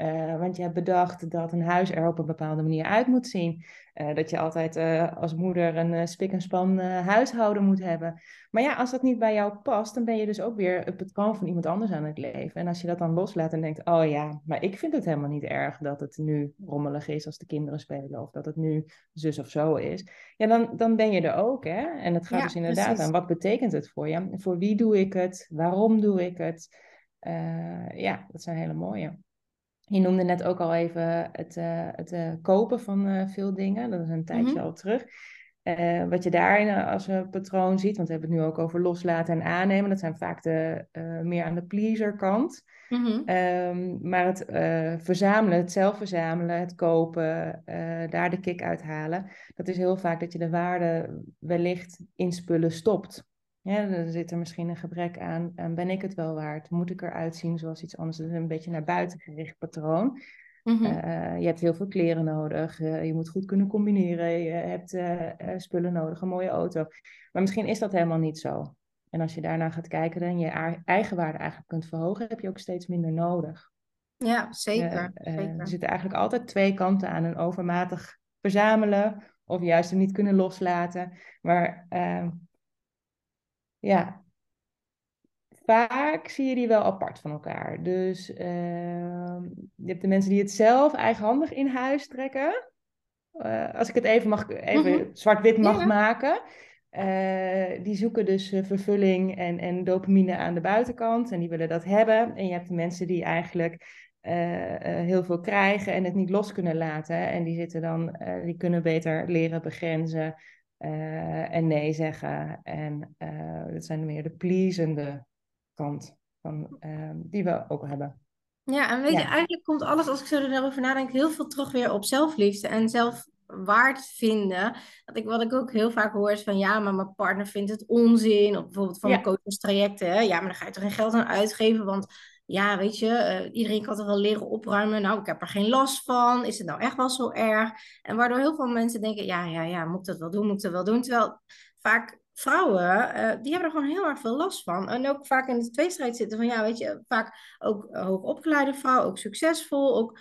Uh, want je hebt bedacht dat een huis er op een bepaalde manier uit moet zien. Uh, dat je altijd uh, als moeder een spik en span huishouden moet hebben. Maar ja, als dat niet bij jou past, dan ben je dus ook weer het patroon van iemand anders aan het leven. En als je dat dan loslaat en denkt, oh ja, maar ik vind het helemaal niet erg dat het nu rommelig is als de kinderen spelen. Of dat het nu zus of zo is. Ja, dan, dan ben je er ook, hè. En het gaat dus inderdaad precies. aan, wat betekent het voor je? Voor wie doe ik het? Waarom doe ik het? ja, dat zijn hele mooie. Je noemde net ook al even het, uh, het uh, kopen van uh, veel dingen. Dat is een tijdje mm-hmm. al terug. wat je daarin als een patroon ziet, want we hebben het nu ook over loslaten en aannemen. Dat zijn vaak de, meer aan de pleaser kant. Mm-hmm. Um, maar het verzamelen, het zelf verzamelen, het kopen, daar de kick uithalen. Dat is heel vaak dat je de waarde wellicht in spullen stopt. Ja, dan zit er misschien een gebrek aan. ben ik het wel waard? Moet ik eruit zien zoals iets anders? Dat is een beetje naar buiten gericht patroon. Mm je hebt heel veel kleren nodig. Uh, je moet goed kunnen combineren. Je hebt uh, spullen nodig, een mooie auto. Maar misschien is dat helemaal niet zo. En als je daarna gaat kijken en je eigen waarde eigenlijk kunt verhogen, heb je ook steeds minder nodig. Ja, zeker. zeker. Er zitten eigenlijk altijd twee kanten aan. Een overmatig verzamelen of juist hem niet kunnen loslaten. Maar ehm, ja, vaak zie je die wel apart van elkaar. Dus uh, je hebt de mensen die het zelf eigenhandig in huis trekken. Uh, als ik het even, mag, even mm -hmm. zwart-wit mag maken. Uh, die zoeken dus uh, vervulling en, en dopamine aan de buitenkant. En die willen dat hebben. En je hebt de mensen die eigenlijk heel veel krijgen en het niet los kunnen laten. En die zitten dan, die kunnen beter leren begrenzen. Uh, en nee zeggen. En uh, dat zijn meer de pleasende kant van, uh, die we ook hebben. Ja, en weet ja. je, eigenlijk komt alles, als ik zo erover nadenk, heel veel terug weer op zelfliefde en zelf waard vinden. Dat ik, wat ik ook heel vaak hoor is van ja, maar mijn partner vindt het onzin. Of bijvoorbeeld van mijn coachingstrajecten. Ja, maar dan ga je toch geen geld aan uitgeven, want ja, weet je, uh, iedereen kan toch wel leren opruimen. Nou, ik heb er geen last van. Is het nou echt wel zo erg? En waardoor heel veel mensen denken, ja, ja, ja, moet ik dat wel doen, moet ik dat wel doen? Terwijl vaak vrouwen, uh, die hebben er gewoon heel erg veel last van. En ook vaak in de tweestrijd zitten van, ja, weet je, vaak ook hoogopgeleide vrouwen, ook succesvol, ook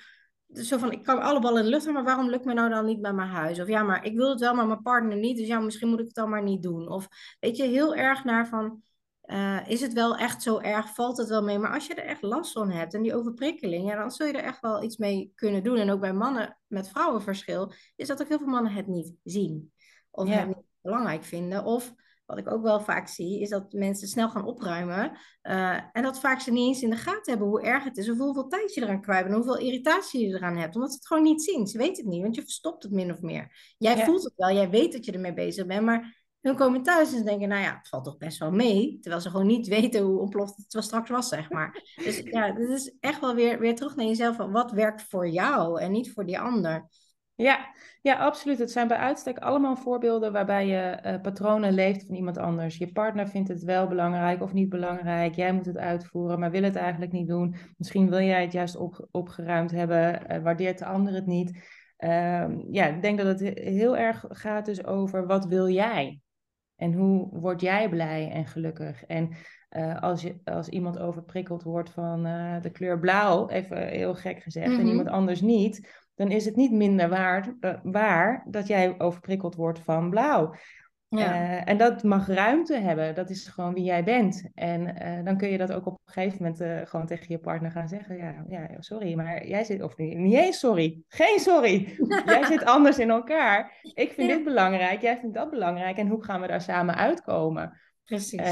zo van, ik kan alle ballen in de lucht maar waarom lukt me nou dan niet bij mijn huis? Of ja, maar ik wil het wel, maar mijn partner niet, dus ja, misschien moet ik het dan maar niet doen. Of weet je, heel erg naar van, uh, is het wel echt zo erg? Valt het wel mee? Maar als je er echt last van hebt en die overprikkeling, ja, dan zul je er echt wel iets mee kunnen doen. En ook bij mannen met vrouwenverschil is dat ook heel veel mannen het niet zien. Of het niet belangrijk vinden. Of wat ik ook wel vaak zie, is dat mensen snel gaan opruimen. Uh, en dat vaak ze niet eens in de gaten hebben hoe erg het is. Of hoeveel tijd je eraan kwijt bent. Hoeveel irritatie je eraan hebt. Omdat ze het gewoon niet zien. Ze weten het niet, want je verstopt het min of meer. Jij voelt het wel, jij weet dat je ermee bezig bent. Maar hun komen thuis en ze denken, nou ja, het valt toch best wel mee. Terwijl ze gewoon niet weten hoe ontploft het wel straks was, zeg maar. Dus ja, dit is echt wel weer, weer terug naar jezelf. Van wat werkt voor jou en niet voor die ander. Ja, ja, absoluut. Het zijn bij uitstek allemaal voorbeelden waarbij je uh, patronen leeft van iemand anders. Je partner vindt het wel belangrijk of niet belangrijk. Jij moet het uitvoeren, maar wil het eigenlijk niet doen. Misschien wil jij het juist op, opgeruimd hebben, uh, waardeert de ander het niet. Uh, ja, ik denk dat het heel erg gaat dus over wat wil jij? En hoe word jij blij en gelukkig? En uh, als, je, als iemand overprikkeld wordt van uh, de kleur blauw, even heel gek gezegd, mm -hmm. en mhm. iemand anders niet, dan is het niet minder waar, uh, waar dat jij overprikkeld wordt van blauw. Ja. Uh, en dat mag ruimte hebben. Dat is gewoon wie jij bent. En uh, dan kun je dat ook op een gegeven moment uh, gewoon tegen je partner gaan zeggen. Ja, ja, sorry, maar jij zit... Of niet, niet eens sorry. Geen sorry. jij zit anders in elkaar. Ik vind ja. dit belangrijk. Jij vindt dat belangrijk. En hoe gaan we daar samen uitkomen? Precies.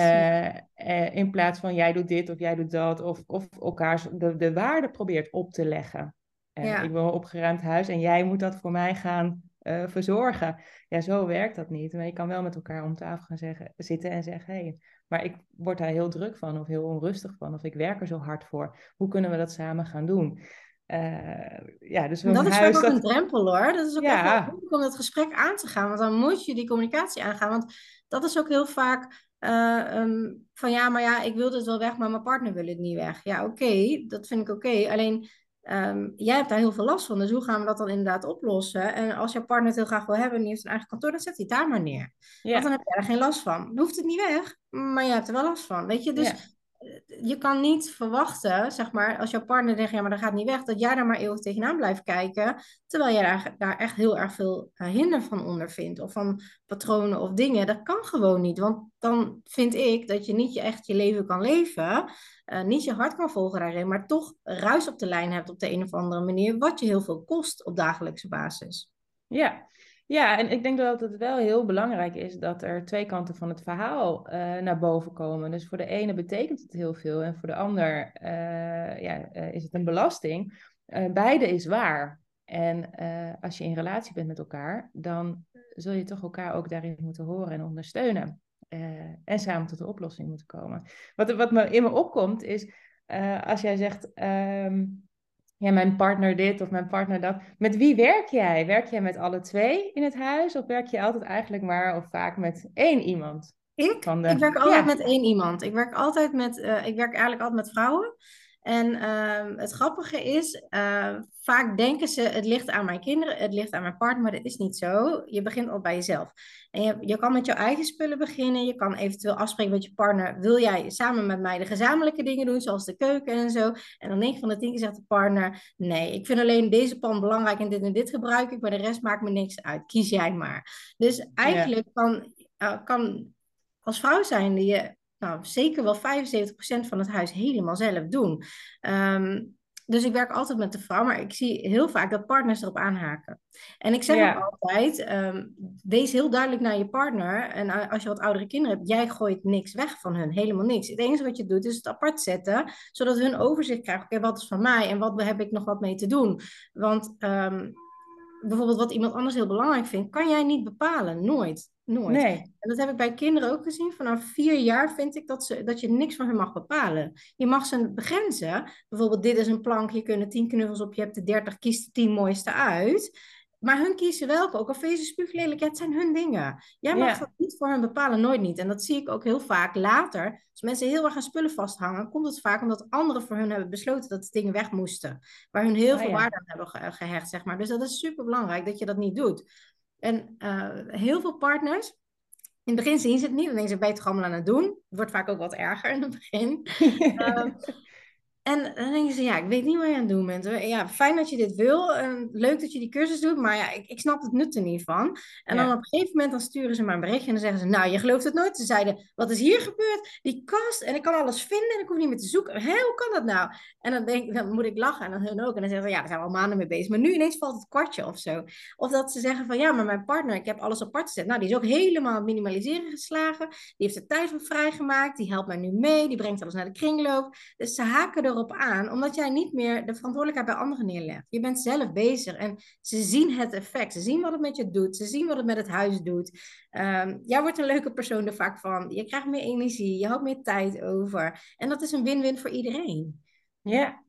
in plaats van jij doet dit of jij doet dat. Of, of elkaar de, de waarde probeert op te leggen. Ja. Ik wil een opgeruimd huis en jij moet dat voor mij gaan uh, verzorgen. Ja, zo werkt dat niet. Maar je kan wel met elkaar om tafel gaan zeggen, zitten en zeggen: hé, hey, maar ik word daar heel druk van of heel onrustig van of ik werk er zo hard voor. Hoe kunnen we dat samen gaan doen? Uh, ja, dus dat is ook dat... een drempel hoor. Dat is ook ja. echt moeilijk om dat gesprek aan te gaan. Want dan moet je die communicatie aangaan. Want dat is ook heel vaak uh, um, van ja, maar ja, ik wil het wel weg, maar mijn partner wil het niet weg. Ja, oké, okay, dat vind ik oké. Okay. Alleen Um, jij hebt daar heel veel last van, dus hoe gaan we dat dan inderdaad oplossen? En als jouw partner het heel graag wil hebben en die heeft een eigen kantoor, dan zet hij het daar maar neer. Want dan heb je er geen last van. Dan hoeft het niet weg, maar je hebt er wel last van. Weet je, dus je kan niet verwachten, zeg maar, als jouw partner denkt, ja, maar dat gaat niet weg, dat jij daar maar eeuwig tegenaan blijft kijken, terwijl jij daar, daar echt heel erg veel uh, hinder van ondervindt, of van patronen of dingen. Dat kan gewoon niet, want dan vind ik dat je niet je echt je leven kan leven, uh, niet je hart kan volgen daarin, maar toch ruis op de lijn hebt op de een of andere manier, wat je heel veel kost op dagelijkse basis. Ja, ja, en ik denk dat het wel heel belangrijk is dat er twee kanten van het verhaal uh, naar boven komen. Dus voor de ene betekent het heel veel en voor de ander uh, ja, uh, is het een belasting. beide is waar. En als je in relatie bent met elkaar, dan zul je toch elkaar ook daarin moeten horen en ondersteunen. en samen tot de oplossing moeten komen. Wat, wat me in me opkomt is, als jij zegt. Um, ja, mijn partner dit of mijn partner dat. Met wie werk jij? Werk jij met alle twee in het huis of werk je altijd eigenlijk maar of vaak met één iemand? Ik? De... Ik werk altijd ja. met één iemand. Ik werk altijd met, uh, ik werk eigenlijk altijd met vrouwen. En uh, het grappige is, uh, vaak denken ze, het ligt aan mijn kinderen, het ligt aan mijn partner, maar dat is niet zo. Je begint al bij jezelf. En je, je kan met jouw eigen spullen beginnen. Je kan eventueel afspreken met je partner, wil jij samen met mij de gezamenlijke dingen doen, zoals de keuken en zo. En dan 9 van de 10 keer zegt de partner, nee, ik vind alleen deze pan belangrijk en dit en dit gebruik ik, maar de rest maakt me niks uit. Kies jij maar. Dus eigenlijk ja. kan, uh, kan als vrouw zijn je nou, zeker wel 75% van het huis helemaal zelf doen. Um, dus ik werk altijd met de vrouw, maar ik zie heel vaak dat partners erop aanhaken. En ik zeg ja. ook altijd, um, wees heel duidelijk naar je partner. En als je wat oudere kinderen hebt, jij gooit niks weg van hun, helemaal niks. Het enige wat je doet is het apart zetten, zodat hun overzicht krijgen. Oké, okay, wat is van mij en wat heb ik nog wat mee te doen? Want um, bijvoorbeeld wat iemand anders heel belangrijk vindt, kan jij niet bepalen. Nooit. Nooit. Nee. En dat heb ik bij kinderen ook gezien. Vanaf vier jaar vind ik dat, ze, dat je niks van hen mag bepalen. Je mag ze begrenzen. Bijvoorbeeld, dit is een plank, je kunnen tien knuffels op, je hebt de dertig, kies de tien mooiste uit. Maar hun kiezen welke. Ook al vind je ja, het zijn hun dingen. Jij mag Ja. dat niet voor hen bepalen, nooit niet. En dat zie ik ook heel vaak later. Als mensen heel erg aan spullen vasthangen, komt het vaak omdat anderen voor hun hebben besloten dat de dingen weg moesten. Waar hun heel Ah, veel ja. waarde aan hebben ge- gehecht, zeg maar. Dus dat is super belangrijk dat je dat niet doet. En eh, heel veel partners, in het begin zien ze het niet. Dan denken ze, ben je toch allemaal aan het doen? Het wordt vaak ook wat erger in het begin. Ehm, en dan denken ze, ja, ik weet niet wat je aan het doen bent. Ja, fijn dat je dit wil. En leuk dat je die cursus doet, maar ja, ik, ik snap het nut er niet van. En Ja. dan op een gegeven moment dan sturen ze maar een berichtje en dan zeggen ze, nou, je gelooft het nooit. Ze zeiden, wat is hier gebeurd? Die kast en ik kan alles vinden en ik hoef niet meer te zoeken. Hé, hoe kan dat nou? En dan, denk, ik, dan moet ik lachen en dan hun ook. En dan zeggen ze, ja, daar zijn we al maanden mee bezig. Maar nu ineens valt het kwartje of zo. Of dat ze zeggen van, ja, maar mijn partner, ik heb alles apart gezet. Nou, die is ook helemaal minimaliseren geslagen. Die heeft er tijd voor vrijgemaakt. Die helpt mij nu mee. Die brengt alles naar de kringloop. Dus ze haken erop aan, omdat jij niet meer de verantwoordelijkheid bij anderen neerlegt. Je bent zelf bezig en ze zien het effect. Ze zien wat het met je doet. Ze zien wat het met het huis doet. Ehm, jij wordt een leuke persoon er vaak van. Je krijgt meer energie. Je houdt meer tijd over. En dat is een win-win voor iedereen. Ja,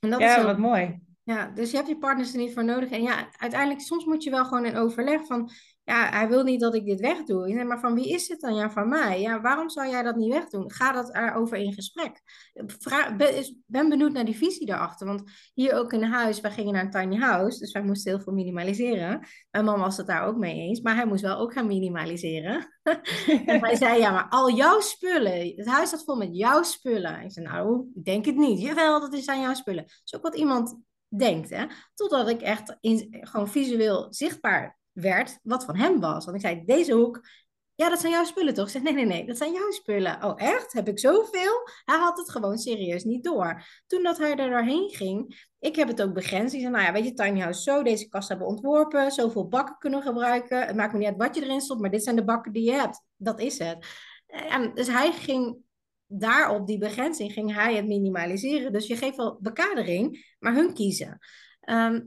En dat is ja heel wat mooi. ja, dus je hebt je partners er niet voor nodig. En ja, uiteindelijk, soms moet je wel gewoon in overleg van, ja, hij wil niet dat ik dit wegdoe. Zeg, maar van wie is het dan? Ja, van mij. Ja, waarom zou jij dat niet wegdoen? Ga dat erover in gesprek. Vra ben, benieuwd naar die visie daarachter. Want hier ook in huis, wij gingen naar een tiny house, dus wij moesten heel veel minimaliseren. Mijn man was het daar ook mee eens, maar hij moest wel ook gaan minimaliseren. En hij zei, ja, maar al jouw spullen, het huis staat vol met jouw spullen. Ik zei, nou, ik denk het niet. Jawel, dat is aan jouw spullen. Dat is ook wat iemand denkt, hè. Totdat ik echt in, gewoon visueel zichtbaar werd wat van hem was. Want ik zei, deze hoek, ja, dat zijn jouw spullen toch? Ik zeg, nee, nee, nee, dat zijn jouw spullen. Oh, echt? Heb ik zoveel? Hij had het gewoon serieus niet door. Toen dat hij er doorheen ging, ik heb het ook begrensd. Ik zei, nou ja, weet je, tiny house zo, deze kast hebben ontworpen, zoveel bakken kunnen gebruiken. Het maakt me niet uit wat je erin stopt, maar dit zijn de bakken die je hebt. Dat is het. En dus hij ging daarop, die begrenzing, ging hij het minimaliseren. Dus je geeft wel bekadering, maar hun kiezen. Ehm,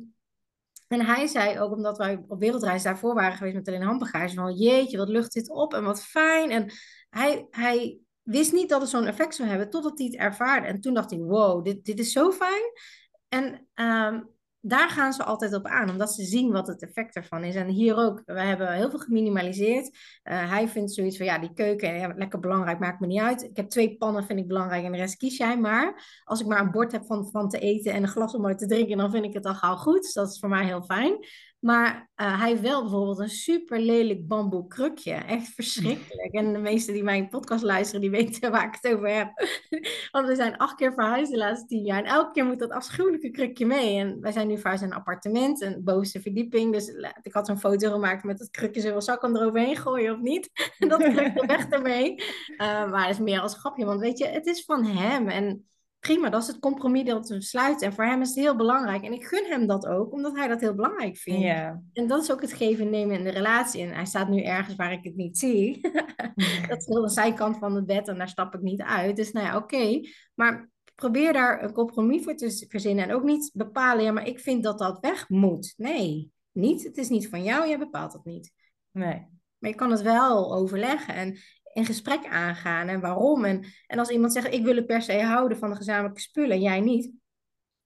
en hij zei ook, omdat wij op wereldreis daarvoor waren geweest met alleen handbagage, van jeetje, wat lucht dit op en wat fijn. En hij, hij wist niet dat het zo'n effect zou hebben, totdat hij het ervaarde. En toen dacht hij, wow, dit, dit is zo fijn. En ehm, daar gaan ze altijd op aan, omdat ze zien wat het effect ervan is. En hier ook, we hebben heel veel geminimaliseerd. Uh, hij vindt zoiets van, ja, die keuken, ja, lekker belangrijk, maakt me niet uit. Ik heb twee pannen, vind ik belangrijk, en de rest kies jij maar. Als ik maar een bord heb van, van te eten en een glas om uit te drinken, dan vind ik het al gauw goed. Dus dat is voor mij heel fijn. Maar uh, hij heeft wel bijvoorbeeld een super lelijk bamboe krukje. Echt verschrikkelijk. En de meesten die mijn podcast luisteren, die weten waar ik het over heb. Want we zijn acht keer verhuisd de laatste tien jaar. En elke keer moet dat afschuwelijke krukje mee. En wij zijn nu verhuisd naar een appartement, een bovenste verdieping. Dus ik had zo'n foto gemaakt met het krukje. Zo, zal ik hem eroverheen gooien of niet? En dat krukje weg ermee. Uh, maar dat is meer als grapje. Want weet je, het is van hem. En prima, dat is het compromis dat we sluiten. En voor hem is het heel belangrijk. En ik gun hem dat ook, omdat hij dat heel belangrijk vindt. En dat is ook het geven en nemen in de relatie. En hij staat nu ergens waar ik het niet zie. dat is heel de zijkant van het bed en daar stap ik niet uit. Dus nou ja, oké. Okay. Maar probeer daar een compromis voor te verzinnen. En ook niet bepalen, ja, maar ik vind dat dat weg moet. Nee, niet. Het is niet van jou, jij bepaalt het niet. Nee. Maar je kan het wel overleggen en in gesprek aangaan en waarom. En, en als iemand zegt, ik wil het per se houden van de gezamenlijke spullen en jij niet.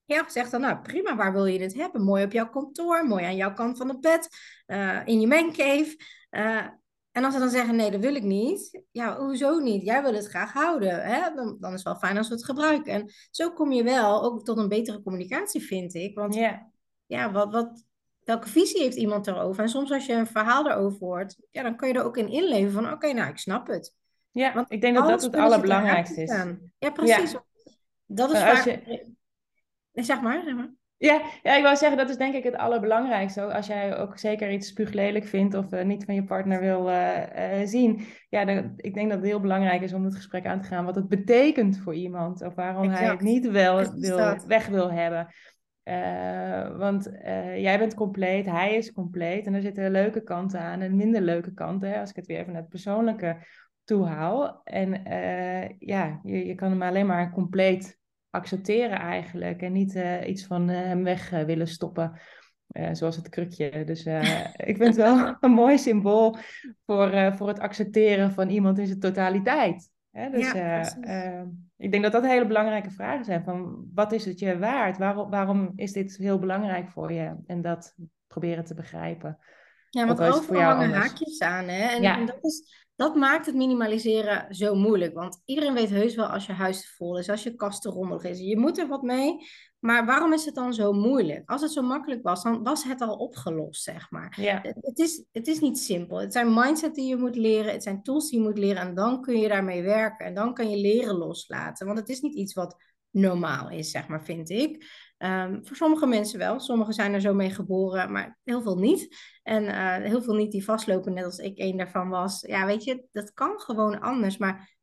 Ja, zeg dan, nou prima, waar wil je dit hebben? Mooi op jouw kantoor, mooi aan jouw kant van het bed, uh, in je mancave. Uh, en als ze dan zeggen, nee, dat wil ik niet. Ja, hoezo niet? Jij wil het graag houden. Hè? Dan, dan is het wel fijn als we het gebruiken. En zo kom je wel ook tot een betere communicatie, vind ik. Want yeah. ja, wat, wat, welke visie heeft iemand erover? En soms als je een verhaal erover hoort, ja, dan kan je er ook in inleven van, oké, okay, nou, ik snap het. Ja, Want ik denk dat dat het allerbelangrijkste is. Ja, precies. Ja. Dat is vaak... Je... Zeg maar, zeg maar. Ja, ja, ik wou zeggen, dat is denk ik het allerbelangrijkste. Als jij ook zeker iets spuuglelijk vindt of uh, niet van je partner wil uh, uh, zien. Ja, dan, ik denk dat het heel belangrijk is om het gesprek aan te gaan. Wat het betekent voor iemand. Of waarom exact. hij het niet wel wil, weg wil hebben. Uh, want uh, jij bent compleet, hij is compleet. En er zitten leuke kanten aan en minder leuke kanten. Hè, als ik het weer even naar het persoonlijke toe haal. En uh, ja, je, je kan hem alleen maar compleet accepteren eigenlijk. En niet iets van hem weg willen stoppen. zoals het krukje. Dus ik vind het wel een mooi symbool voor, voor het accepteren van iemand in zijn totaliteit. Hè, dus ja, ik denk dat dat hele belangrijke vragen zijn. Van wat is het je waard? Waarom, waarom is dit heel belangrijk voor je? En dat proberen te begrijpen. Ja, want overal hangen haakjes aan. Hè? En, en, dat, is, dat maakt het minimaliseren zo moeilijk. Want iedereen weet heus wel als je huis vol is, als je kasten rommelig is. Je moet er wat mee. Maar waarom is het dan zo moeilijk? Als het zo makkelijk was, dan was het al opgelost, zeg maar. Ja. Het, is, het is niet simpel. Het zijn mindset die je moet leren. Het zijn tools die je moet leren. En dan kun je daarmee werken. En dan kan je leren loslaten. Want het is niet iets wat normaal is, zeg maar, vind ik. Ehm, voor sommige mensen wel. Sommigen zijn er zo mee geboren, maar heel veel niet. En eh, heel veel niet die vastlopen, net als ik een daarvan was. Ja, weet je, dat kan gewoon anders. Maar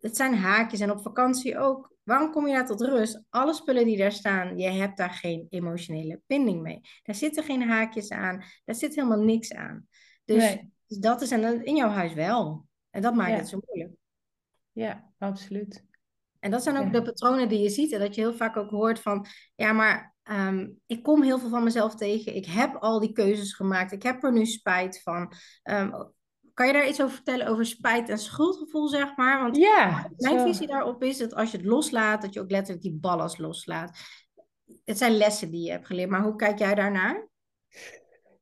het zijn haakjes en op vakantie ook. Waarom kom je daar tot rust? Alle spullen die daar staan, je hebt daar geen emotionele binding mee. Daar zitten geen haakjes aan, daar zit helemaal niks aan. Dus, dus dat is en in jouw huis wel. En dat maakt het zo moeilijk. Ja, absoluut. En dat zijn ook de patronen die je ziet. En dat je heel vaak ook hoort van, ja, maar ehm, ik kom heel veel van mezelf tegen. Ik heb al die keuzes gemaakt. Ik heb er nu spijt van. Ehm, kan je daar iets over vertellen over spijt en schuldgevoel, zeg maar? Want ja, mijn visie daarop is dat als je het loslaat, dat je ook letterlijk die ballast loslaat. Het zijn lessen die je hebt geleerd, maar hoe kijk jij daarnaar?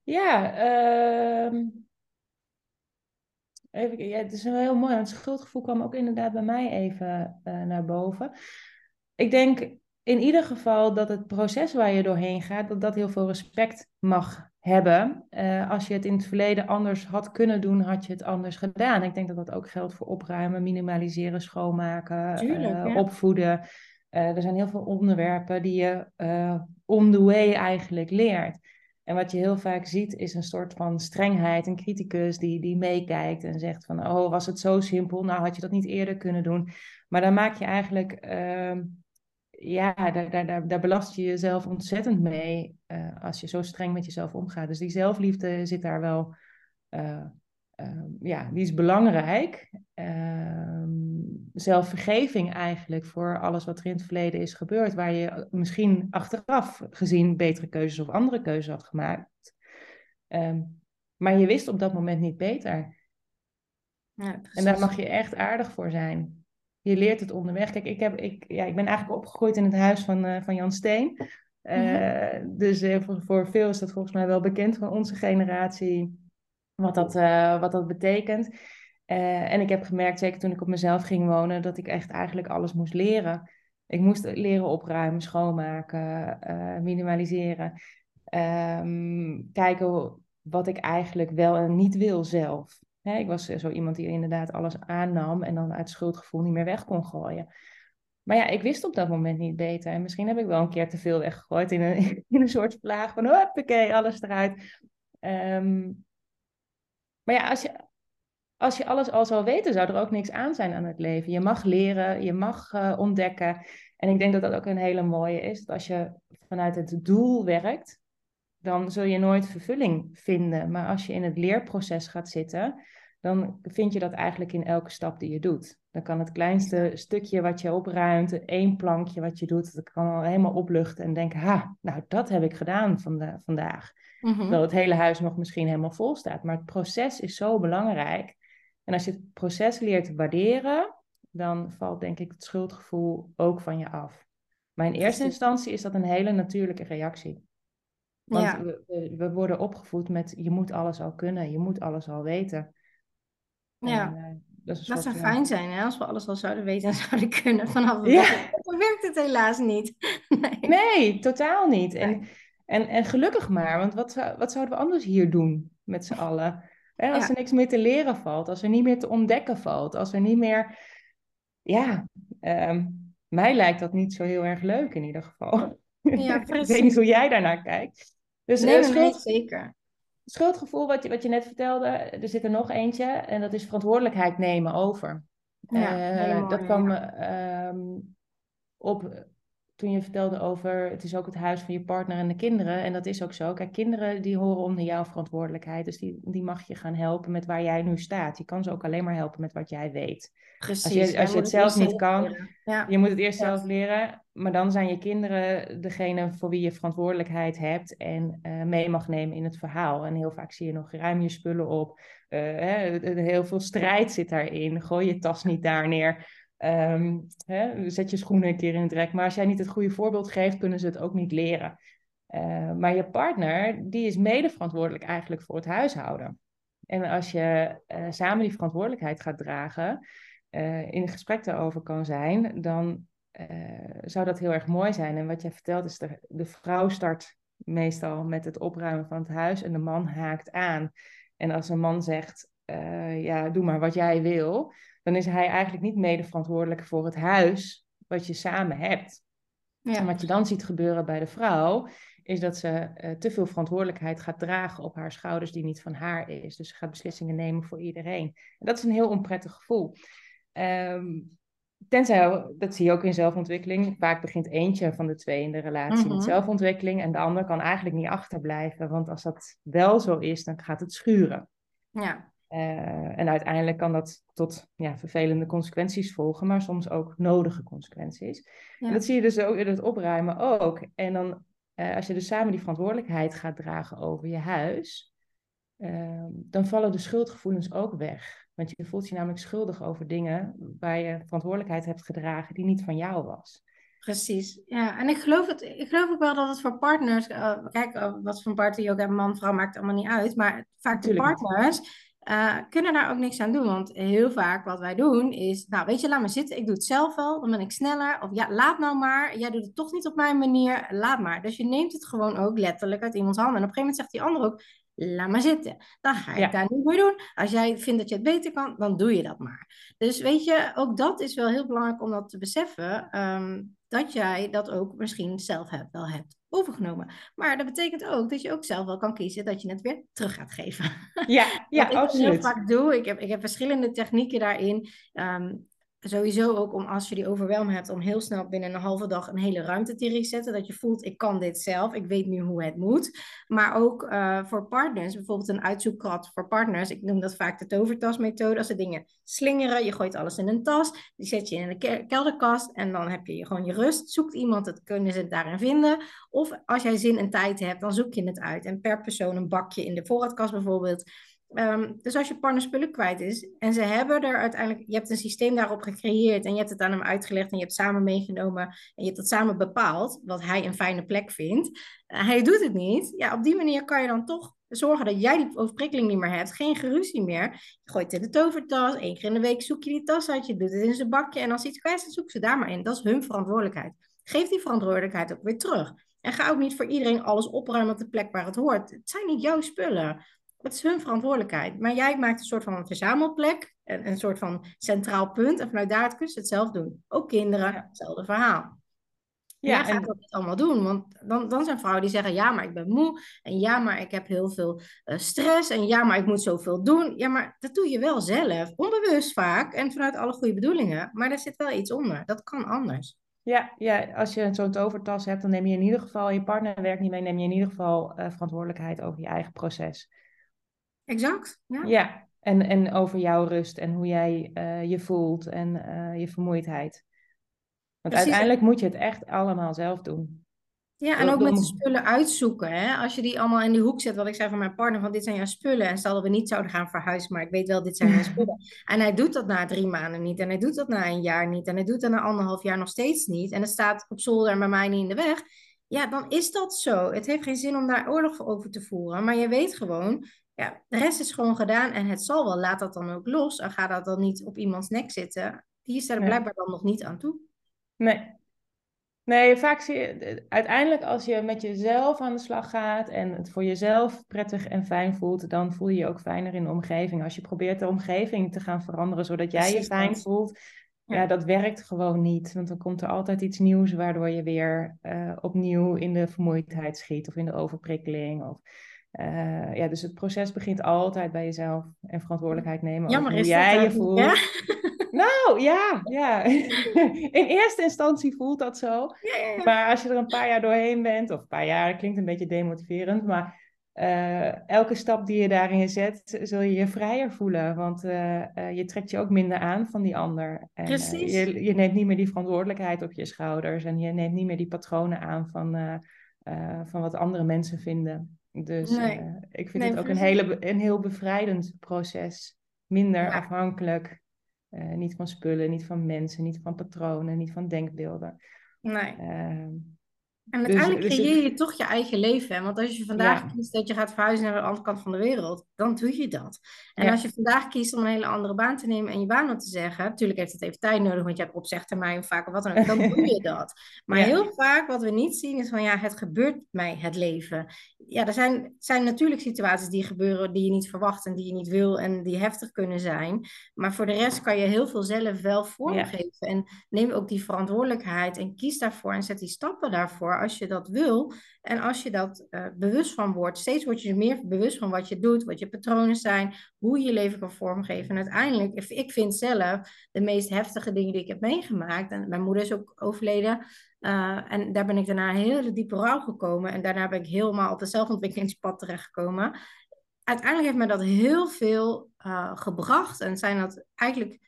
Ja, uh, Even, ja, het is wel heel mooi, want het schuldgevoel kwam ook inderdaad bij mij even uh, naar boven. Ik denk in ieder geval dat het proces waar je doorheen gaat, dat dat heel veel respect mag hebben. Uh, als je het in het verleden anders had kunnen doen, had je het anders gedaan. Ik denk dat dat ook geldt voor opruimen, minimaliseren, schoonmaken, Tuurlijk, uh, opvoeden. er zijn heel veel onderwerpen die je on the way eigenlijk leert. En wat je heel vaak ziet is een soort van strengheid, een criticus die, die meekijkt en zegt van, oh, was het zo simpel? Nou, had je dat niet eerder kunnen doen? Maar dan maak je eigenlijk, uh, ja, daar, daar, daar, belast je jezelf ontzettend mee uh, als je zo streng met jezelf omgaat. Dus die zelfliefde zit daar wel uh, Ehm, ja, die is belangrijk. Uh, zelfvergeving eigenlijk voor alles wat er in het verleden is gebeurd, waar je misschien achteraf gezien betere keuzes of andere keuzes had gemaakt. Ehm, maar je wist op dat moment niet beter. Ja, en daar mag je echt aardig voor zijn. Je leert het onderweg. Kijk, ik, heb, ik, ja, ik ben eigenlijk opgegroeid in het huis van, uh, van Jan Steen. Uh, Dus uh, voor, voor veel is dat volgens mij wel bekend van onze generatie wat dat, uh, wat dat betekent. Uh, en ik heb gemerkt, zeker toen ik op mezelf ging wonen, dat ik echt eigenlijk alles moest leren. Ik moest leren opruimen, schoonmaken, uh, minimaliseren. Um, kijken wat ik eigenlijk wel en niet wil zelf. Ik was zo iemand die inderdaad alles aannam en dan uit schuldgevoel niet meer weg kon gooien. Maar ja, ik wist op dat moment niet beter. En misschien heb ik wel een keer te veel weggegooid in een, in een soort vlaag van, hoppakee, alles eruit. Um, maar ja, als je, als je alles al zou weten, zou er ook niks aan zijn aan het leven. Je mag leren, je mag uh, ontdekken. En ik denk dat dat ook een hele mooie is. Dat als je vanuit het doel werkt, dan zul je nooit vervulling vinden. Maar als je in het leerproces gaat zitten, dan vind je dat eigenlijk in elke stap die je doet. Dan kan het kleinste stukje wat je opruimt, één plankje wat je doet, dat kan al helemaal opluchten en denken, ha, nou dat heb ik gedaan vandaag. Mm Terwijl het hele huis nog misschien helemaal vol staat. Maar het proces is zo belangrijk. En als je het proces leert waarderen, dan valt denk ik het schuldgevoel ook van je af. Maar in eerste instantie is dat een hele natuurlijke reactie. Want ja. we, we, worden opgevoed met je moet alles al kunnen, je moet alles al weten. Ja. En, uh, dat, is dat zou fijn zijn hè? als we alles al zouden weten en zouden kunnen vanaf het ja. Dan werkt het helaas niet. Nee, nee totaal niet. En en, en gelukkig maar, want wat, wat zouden we anders hier doen met z'n allen? als er niks meer te leren valt, als er niet meer te ontdekken valt, als er niet meer. Ja, um, mij lijkt dat niet zo heel erg leuk in ieder geval. Ja, precies. Ik weet niet hoe jij daarnaar kijkt. Dus, nee, uh, schuld... zeker. Schuldgevoel, wat je, wat je net vertelde, er zit er nog eentje, en dat is verantwoordelijkheid nemen over. Ja, uh, dat kwam ja. um, op toen je vertelde over het is ook het huis van je partner en de kinderen. En dat is ook zo. Kijk, kinderen die horen onder jouw verantwoordelijkheid. Dus die, die mag je gaan helpen met waar jij nu staat. Je kan ze ook alleen maar helpen met wat jij weet. Precies, als je, als je het zelf niet kan, ja. je moet het eerst zelf leren. Maar dan zijn je kinderen degene voor wie je verantwoordelijkheid hebt en uh, mee mag nemen in het verhaal. En heel vaak zie je nog ruim je spullen op. Uh, hè, heel veel strijd zit daarin. Gooi je tas niet daar neer. Um, hè, zet je schoenen een keer in het rek. Maar als jij niet het goede voorbeeld geeft, kunnen ze het ook niet leren. Uh, maar je partner, die is mede verantwoordelijk eigenlijk voor het huishouden. En als je uh, samen die verantwoordelijkheid gaat dragen, uh, in gesprek daarover kan zijn, dan zou dat heel erg mooi zijn. En wat jij vertelt is, de, de vrouw start meestal met het opruimen van het huis en de man haakt aan. En als een man zegt, ja, doe maar wat jij wil, dan is hij eigenlijk niet mede verantwoordelijk voor het huis wat je samen hebt. Ja. En wat je dan ziet gebeuren bij de vrouw, is dat ze uh, te veel verantwoordelijkheid gaat dragen op haar schouders die niet van haar is. Dus ze gaat beslissingen nemen voor iedereen. En dat is een heel onprettig gevoel. Um, tenzij, dat zie je ook in zelfontwikkeling, vaak begint eentje van de twee in de relatie met mhm. zelfontwikkeling en de ander kan eigenlijk niet achterblijven. Want als dat wel zo is, dan gaat het schuren. Ja. Uh, en uiteindelijk kan dat tot ja, vervelende consequenties volgen, maar soms ook nodige consequenties. En dat zie je dus ook in het opruimen ook. En dan uh, als je dus samen die verantwoordelijkheid gaat dragen over je huis, uh, dan vallen de schuldgevoelens ook weg. Want je voelt je namelijk schuldig over dingen waar je verantwoordelijkheid hebt gedragen die niet van jou was. Precies, ja. En ik geloof, het, ik geloof ook wel dat het voor partners, uh, kijk, uh, wat voor partner je ook hebt, man, vrouw, maakt allemaal niet uit. Maar vaak de partners uh, kunnen daar ook niks aan doen. Want heel vaak wat wij doen is, nou weet je, laat me zitten, ik doe het zelf wel, dan ben ik sneller. Of ja, laat nou maar, jij doet het toch niet op mijn manier, laat maar. Dus je neemt het gewoon ook letterlijk uit iemands handen. En op een gegeven moment zegt die ander ook, laat maar zitten. Dan ga ik daar niet meer doen. Als jij vindt dat je het beter kan, dan doe je dat maar. Dus weet je, ook dat is wel heel belangrijk om dat te beseffen. Um, dat jij dat ook misschien zelf hebt, wel hebt overgenomen. Maar dat betekent ook dat je ook zelf wel kan kiezen dat je het weer terug gaat geven. Ja, ja Wat ik heel vaak doe, ik heb, ik heb verschillende technieken daarin. Um, sowieso ook om als je die overwelm hebt, om heel snel binnen een halve dag een hele ruimte te resetten. Dat je voelt, ik kan dit zelf, ik weet nu hoe het moet. Maar ook uh, voor partners, bijvoorbeeld een uitzoekkrat voor partners. Ik noem dat vaak de tovertasmethode. Als de dingen slingeren, je gooit alles in een tas, die zet je in de kelderkast en dan heb je gewoon je rust. Zoekt iemand het, kunnen ze het daarin vinden. Of als jij zin en tijd hebt, dan zoek je het uit. En per persoon een bakje in de voorraadkast bijvoorbeeld Ehm, dus als je partner spullen kwijt is en ze hebben er uiteindelijk, je hebt een systeem daarop gecreëerd en je hebt het aan hem uitgelegd en je hebt samen meegenomen en je hebt het samen bepaald wat hij een fijne plek vindt. Uh, hij doet het niet. Ja, op die manier kan je dan toch zorgen dat jij die overprikkeling niet meer hebt, geen geruzie meer. Je gooit het in de tovertas, één keer in de week zoek je die tas uit, je doet het in zijn bakje en als iets kwijt is, zoek ze daar maar in. Dat is hun verantwoordelijkheid. Geef die verantwoordelijkheid ook weer terug. En ga ook niet voor iedereen alles opruimen op de plek waar het hoort. Het zijn niet jouw spullen. Het is hun verantwoordelijkheid. Maar jij maakt een soort van een verzamelplek, een, een soort van centraal punt. En vanuit daar kun je het zelf doen. Ook kinderen, hetzelfde verhaal. Ja, en gaat dat niet allemaal doen. Want dan, dan zijn vrouwen die zeggen: ja, maar ik ben moe. En ja, maar ik heb heel veel uh, stress. En ja, maar ik moet zoveel doen. Ja, maar dat doe je wel zelf. Onbewust vaak. En vanuit alle goede bedoelingen. Maar er zit wel iets onder. Dat kan anders. Ja, ja als je zo'n tovertas hebt, dan neem je in ieder geval je partner werkt niet mee, neem je in ieder geval uh, verantwoordelijkheid over je eigen proces. Exact. Ja, ja. En, en over jouw rust en hoe jij uh, je voelt en uh, je vermoeidheid. Want Precies. uiteindelijk moet je het echt allemaal zelf doen. Ja, en ook met de spullen uitzoeken. Hè? Als je die allemaal in die hoek zet, wat ik zei van mijn partner, van dit zijn jouw spullen. En stel dat we niet zouden gaan verhuizen, maar ik weet wel, dit zijn mijn spullen. En hij doet dat na drie maanden niet. En hij doet dat na een jaar niet. En hij doet dat na anderhalf jaar nog steeds niet. En het staat op zolder en bij mij niet in de weg. Ja, dan is dat zo. Het heeft geen zin om daar oorlog over te voeren. Maar je weet gewoon, ja, de rest is gewoon gedaan en het zal wel. Laat dat dan ook los en ga dat dan niet op iemands nek zitten. Die is er blijkbaar dan nog niet aan toe. Nee. Nee, vaak zie je uiteindelijk als je met jezelf aan de slag gaat en het voor jezelf prettig en fijn voelt, dan voel je je ook fijner in de omgeving. Als je probeert de omgeving te gaan veranderen zodat jij je fijn voelt, ja. dat werkt gewoon niet. Want dan komt er altijd iets nieuws waardoor je weer uh, opnieuw in de vermoeidheid schiet of in de overprikkeling. Of, uh, ja, dus het proces begint altijd bij jezelf en verantwoordelijkheid nemen Jammer hoe jij je voelt. Ja? Nou, ja, ja. In eerste instantie voelt dat zo. Ja, maar als je er een paar jaar doorheen bent, of een paar jaar, klinkt een beetje demotiverend, maar uh, elke stap die je daarin zet, zul je je vrijer voelen. Want uh, uh, je trekt je ook minder aan van die ander. En, Precies. Je, je, neemt niet meer die verantwoordelijkheid op je schouders. En je neemt niet meer die patronen aan van, van wat andere mensen vinden. Dus nee. uh, ik vind nee, het ook een, hele, een heel bevrijdend proces. Minder ja. afhankelijk. Uh, niet van spullen, niet van mensen, niet van patronen, niet van denkbeelden. Nee. En Dus, uiteindelijk dus creëer je toch je eigen leven. Want als je vandaag ja, kiest dat je gaat verhuizen naar de andere kant van de wereld, dan doe je dat. En als je vandaag kiest om een hele andere baan te nemen en je baan op te zeggen, natuurlijk heeft het even tijd nodig, want je hebt opzegtermijn of vaak of wat dan ook, dan doe je dat. Maar ja, heel vaak wat we niet zien is van ja, het gebeurt mij het leven. Ja, er zijn, zijn natuurlijk situaties die gebeuren die je niet verwacht en die je niet wil en die heftig kunnen zijn. Maar voor de rest kan je heel veel zelf wel vormgeven. En neem ook die verantwoordelijkheid en kies daarvoor en zet die stappen daarvoor als je dat wil. En als je dat uh, bewust van wordt, steeds word je er meer bewust van wat je doet, wat je patronen zijn, hoe je je leven kan vormgeven. En uiteindelijk, ik vind zelf de meest heftige dingen die ik heb meegemaakt. En mijn moeder is ook overleden. Uh, en daar ben ik daarna een hele diepe rouw gekomen. En daarna ben ik helemaal op het zelfontwikkelingspad terechtgekomen. Uiteindelijk heeft mij dat heel veel uh, gebracht. En zijn dat eigenlijk,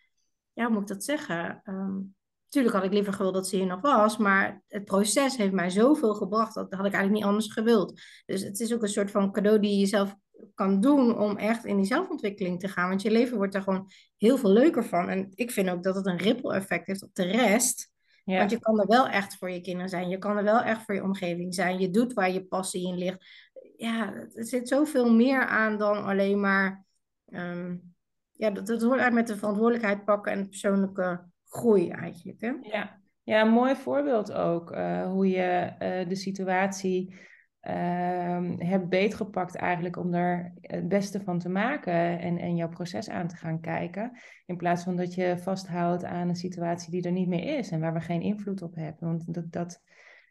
ja, hoe moet ik dat zeggen? Um, Tuurlijk had ik liever gewild dat ze hier nog was, maar het proces heeft mij zoveel gebracht. Dat had ik eigenlijk niet anders gewild. Dus het is ook een soort van cadeau die je jezelf kan doen om echt in die zelfontwikkeling te gaan. Want je leven wordt er gewoon heel veel leuker van. En ik vind ook dat het een ripple effect heeft op de rest. Ja. Want je kan er wel echt voor je kinderen zijn. Je kan er wel echt voor je omgeving zijn. Je doet waar je passie in ligt. Ja, er zit zoveel meer aan dan alleen maar... Um, ja, dat, dat hoort uit met de verantwoordelijkheid pakken en het persoonlijke groei eigenlijk. Hè? Ja. ja, een mooi voorbeeld ook. Uh, hoe je uh, de situatie uh, hebt beetgepakt eigenlijk om er het beste van te maken en, en jouw proces aan te gaan kijken. In plaats van dat je vasthoudt aan een situatie die er niet meer is en waar we geen invloed op hebben. Want dat, dat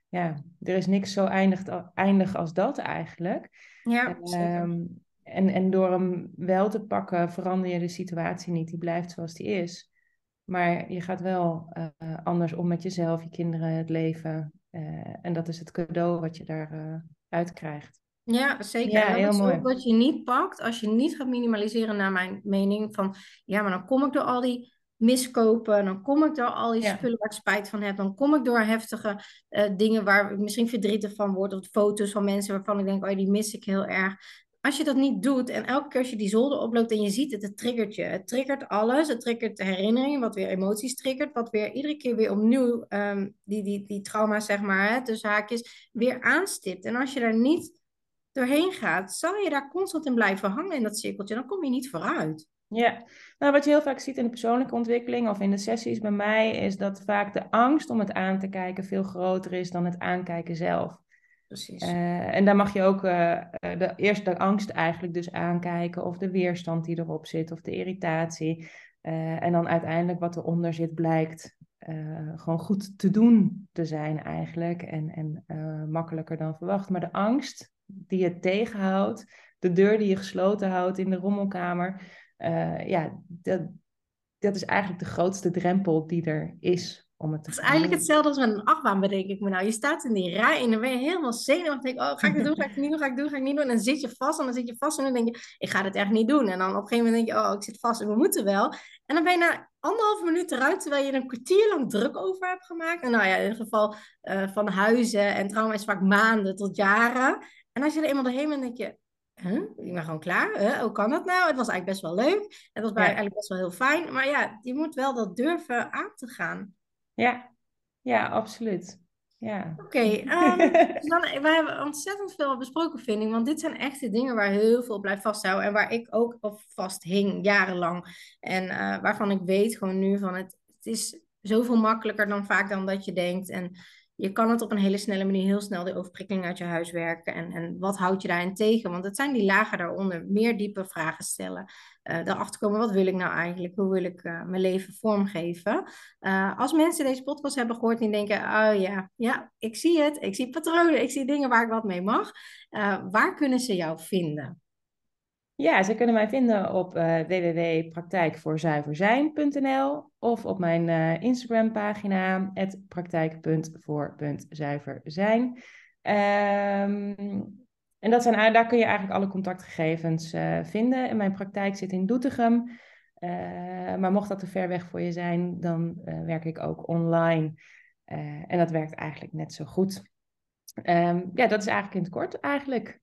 ja, er is niks zo eindig, eindig als dat eigenlijk. Ja, um, en, en door hem wel te pakken verander je de situatie niet. Die blijft zoals die is. Maar je gaat wel uh, anders om met jezelf, je kinderen, het leven. Uh, en dat is het cadeau wat je daaruit uh, krijgt. Ja, zeker. Ja, dat mooi. wat je niet pakt als je niet gaat minimaliseren, naar mijn mening. Van ja, maar dan kom ik door al die miskopen, dan kom ik door al die Ja. spullen waar ik spijt van heb, dan kom ik door heftige uh, dingen waar ik misschien verdrietig van word, of foto's van mensen waarvan ik denk, oh die mis ik heel erg. Als je dat niet doet en elke keer als je die zolder oploopt en je ziet het, het triggert je. Het triggert alles. Het triggert de herinneringen, wat weer emoties triggert. Wat weer iedere keer weer opnieuw um, die, die, die trauma's, zeg maar, hè, tussen haakjes, weer aanstipt. En als je daar niet doorheen gaat, zal je daar constant in blijven hangen in dat cirkeltje. Dan kom je niet vooruit. Ja, nou wat je heel vaak ziet in de persoonlijke ontwikkeling of in de sessies bij mij, is dat vaak de angst om het aan te kijken veel groter is dan het aankijken zelf. Precies. Uh, en daar mag je ook uh, de, eerst de angst eigenlijk dus aankijken, of de weerstand die erop zit, of de irritatie. En dan uiteindelijk wat eronder zit blijkt gewoon goed te doen te zijn eigenlijk. En, en makkelijker dan verwacht. Maar de angst die je tegenhoudt, de deur die je gesloten houdt in de rommelkamer, ja, dat, dat is eigenlijk de grootste drempel die er is om het te Het is eigenlijk hetzelfde als met een achtbaan, bedenk ik me nou. Je staat in die rij en dan ben je helemaal zenuwachtig. Denk, oh, ga ik dit doen? Ga ik het niet doen? Ga ik het doen? Ga ik het niet doen? En dan zit je vast en dan zit je vast en dan denk je, ik ga dit echt niet doen. En dan op een gegeven moment denk je, oh, ik zit vast en we moeten wel. En dan ben je na anderhalve minuut eruit, terwijl je er een kwartier lang druk over hebt gemaakt. En nou ja, in het geval uh, van huizen en trouwens vaak maanden tot jaren. En als je er eenmaal doorheen bent, denk je, Huh? Ik ben gewoon klaar. Huh? Hoe kan dat nou? Het was eigenlijk best wel leuk. Het was ja. eigenlijk best wel heel fijn. Maar ja, je moet wel dat durven aan te gaan. Ja, ja, absoluut. Ja. Oké, okay, um, we hebben ontzettend veel besproken, vind ik. Want dit zijn echt de dingen waar heel veel blijft vasthouden. En waar ik ook op vasthing, jarenlang. En uh, waarvan ik weet gewoon nu van het, het is zoveel makkelijker dan vaak dan dat je denkt. En je kan het op een hele snelle manier heel snel de overprikkeling uit je huis werken. En, en wat houd je daarin tegen? Want het zijn die lagen daaronder. Meer diepe vragen stellen. Uh, daarachter komen, wat wil ik nou eigenlijk? Hoe wil ik uh, mijn leven vormgeven? Uh, als mensen deze podcast hebben gehoord en denken, oh ja, ja, ik zie het. Ik zie patronen. Ik zie dingen waar ik wat mee mag. waar kunnen ze jou vinden? Ja, ze kunnen mij vinden op www.praktijkvoorzuiverzijn.nl of op mijn uh, Instagram pagina praktijk.voor.zuiverzijn. Um, en dat zijn, daar kun je eigenlijk alle contactgegevens uh, vinden. En mijn praktijk zit in Doetinchem. maar mocht dat te ver weg voor je zijn, dan werk ik ook online. en dat werkt eigenlijk net zo goed. Um, ja, dat is eigenlijk in het kort eigenlijk.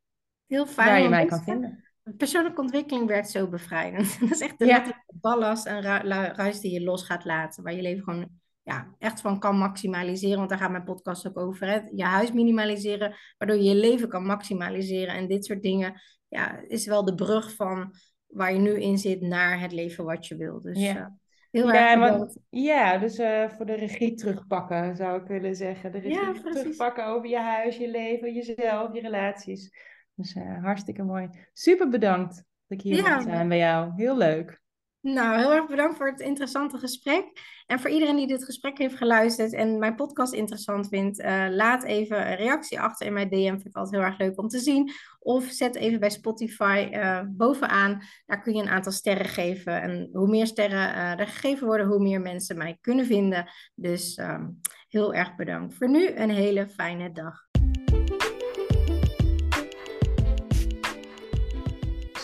Heel fijn. Waar je mij kan vinden. Persoonlijke ontwikkeling werkt zo bevrijdend. Dat is echt de Ja. ballast en ru ruis die je los gaat laten. Waar je leven gewoon ja, echt van kan maximaliseren. Want daar gaat mijn podcast ook over. Hè? Je huis minimaliseren, waardoor je je leven kan maximaliseren. En dit soort dingen ja, is wel de brug van waar je nu in zit naar het leven wat je wil. Dus Ja. eh, heel Ja, erg bedankt. Ja, dus eh, voor de regie terugpakken zou ik willen zeggen. De regie Ja, terugpakken over je huis, je leven, jezelf, je relaties. Dus eh, hartstikke mooi. Super bedankt dat ik hier Ja. zijn bij jou. Heel leuk. Nou, heel erg bedankt voor het interessante gesprek. En voor iedereen die dit gesprek heeft geluisterd en mijn podcast interessant vindt, eh, laat even een reactie achter in mijn DM. Vind ik altijd heel erg leuk om te zien. Of zet even bij Spotify eh, bovenaan. Daar kun je een aantal sterren geven. En hoe meer sterren eh, er gegeven worden, hoe meer mensen mij kunnen vinden. Dus ehm, heel erg bedankt. Voor nu een hele fijne dag.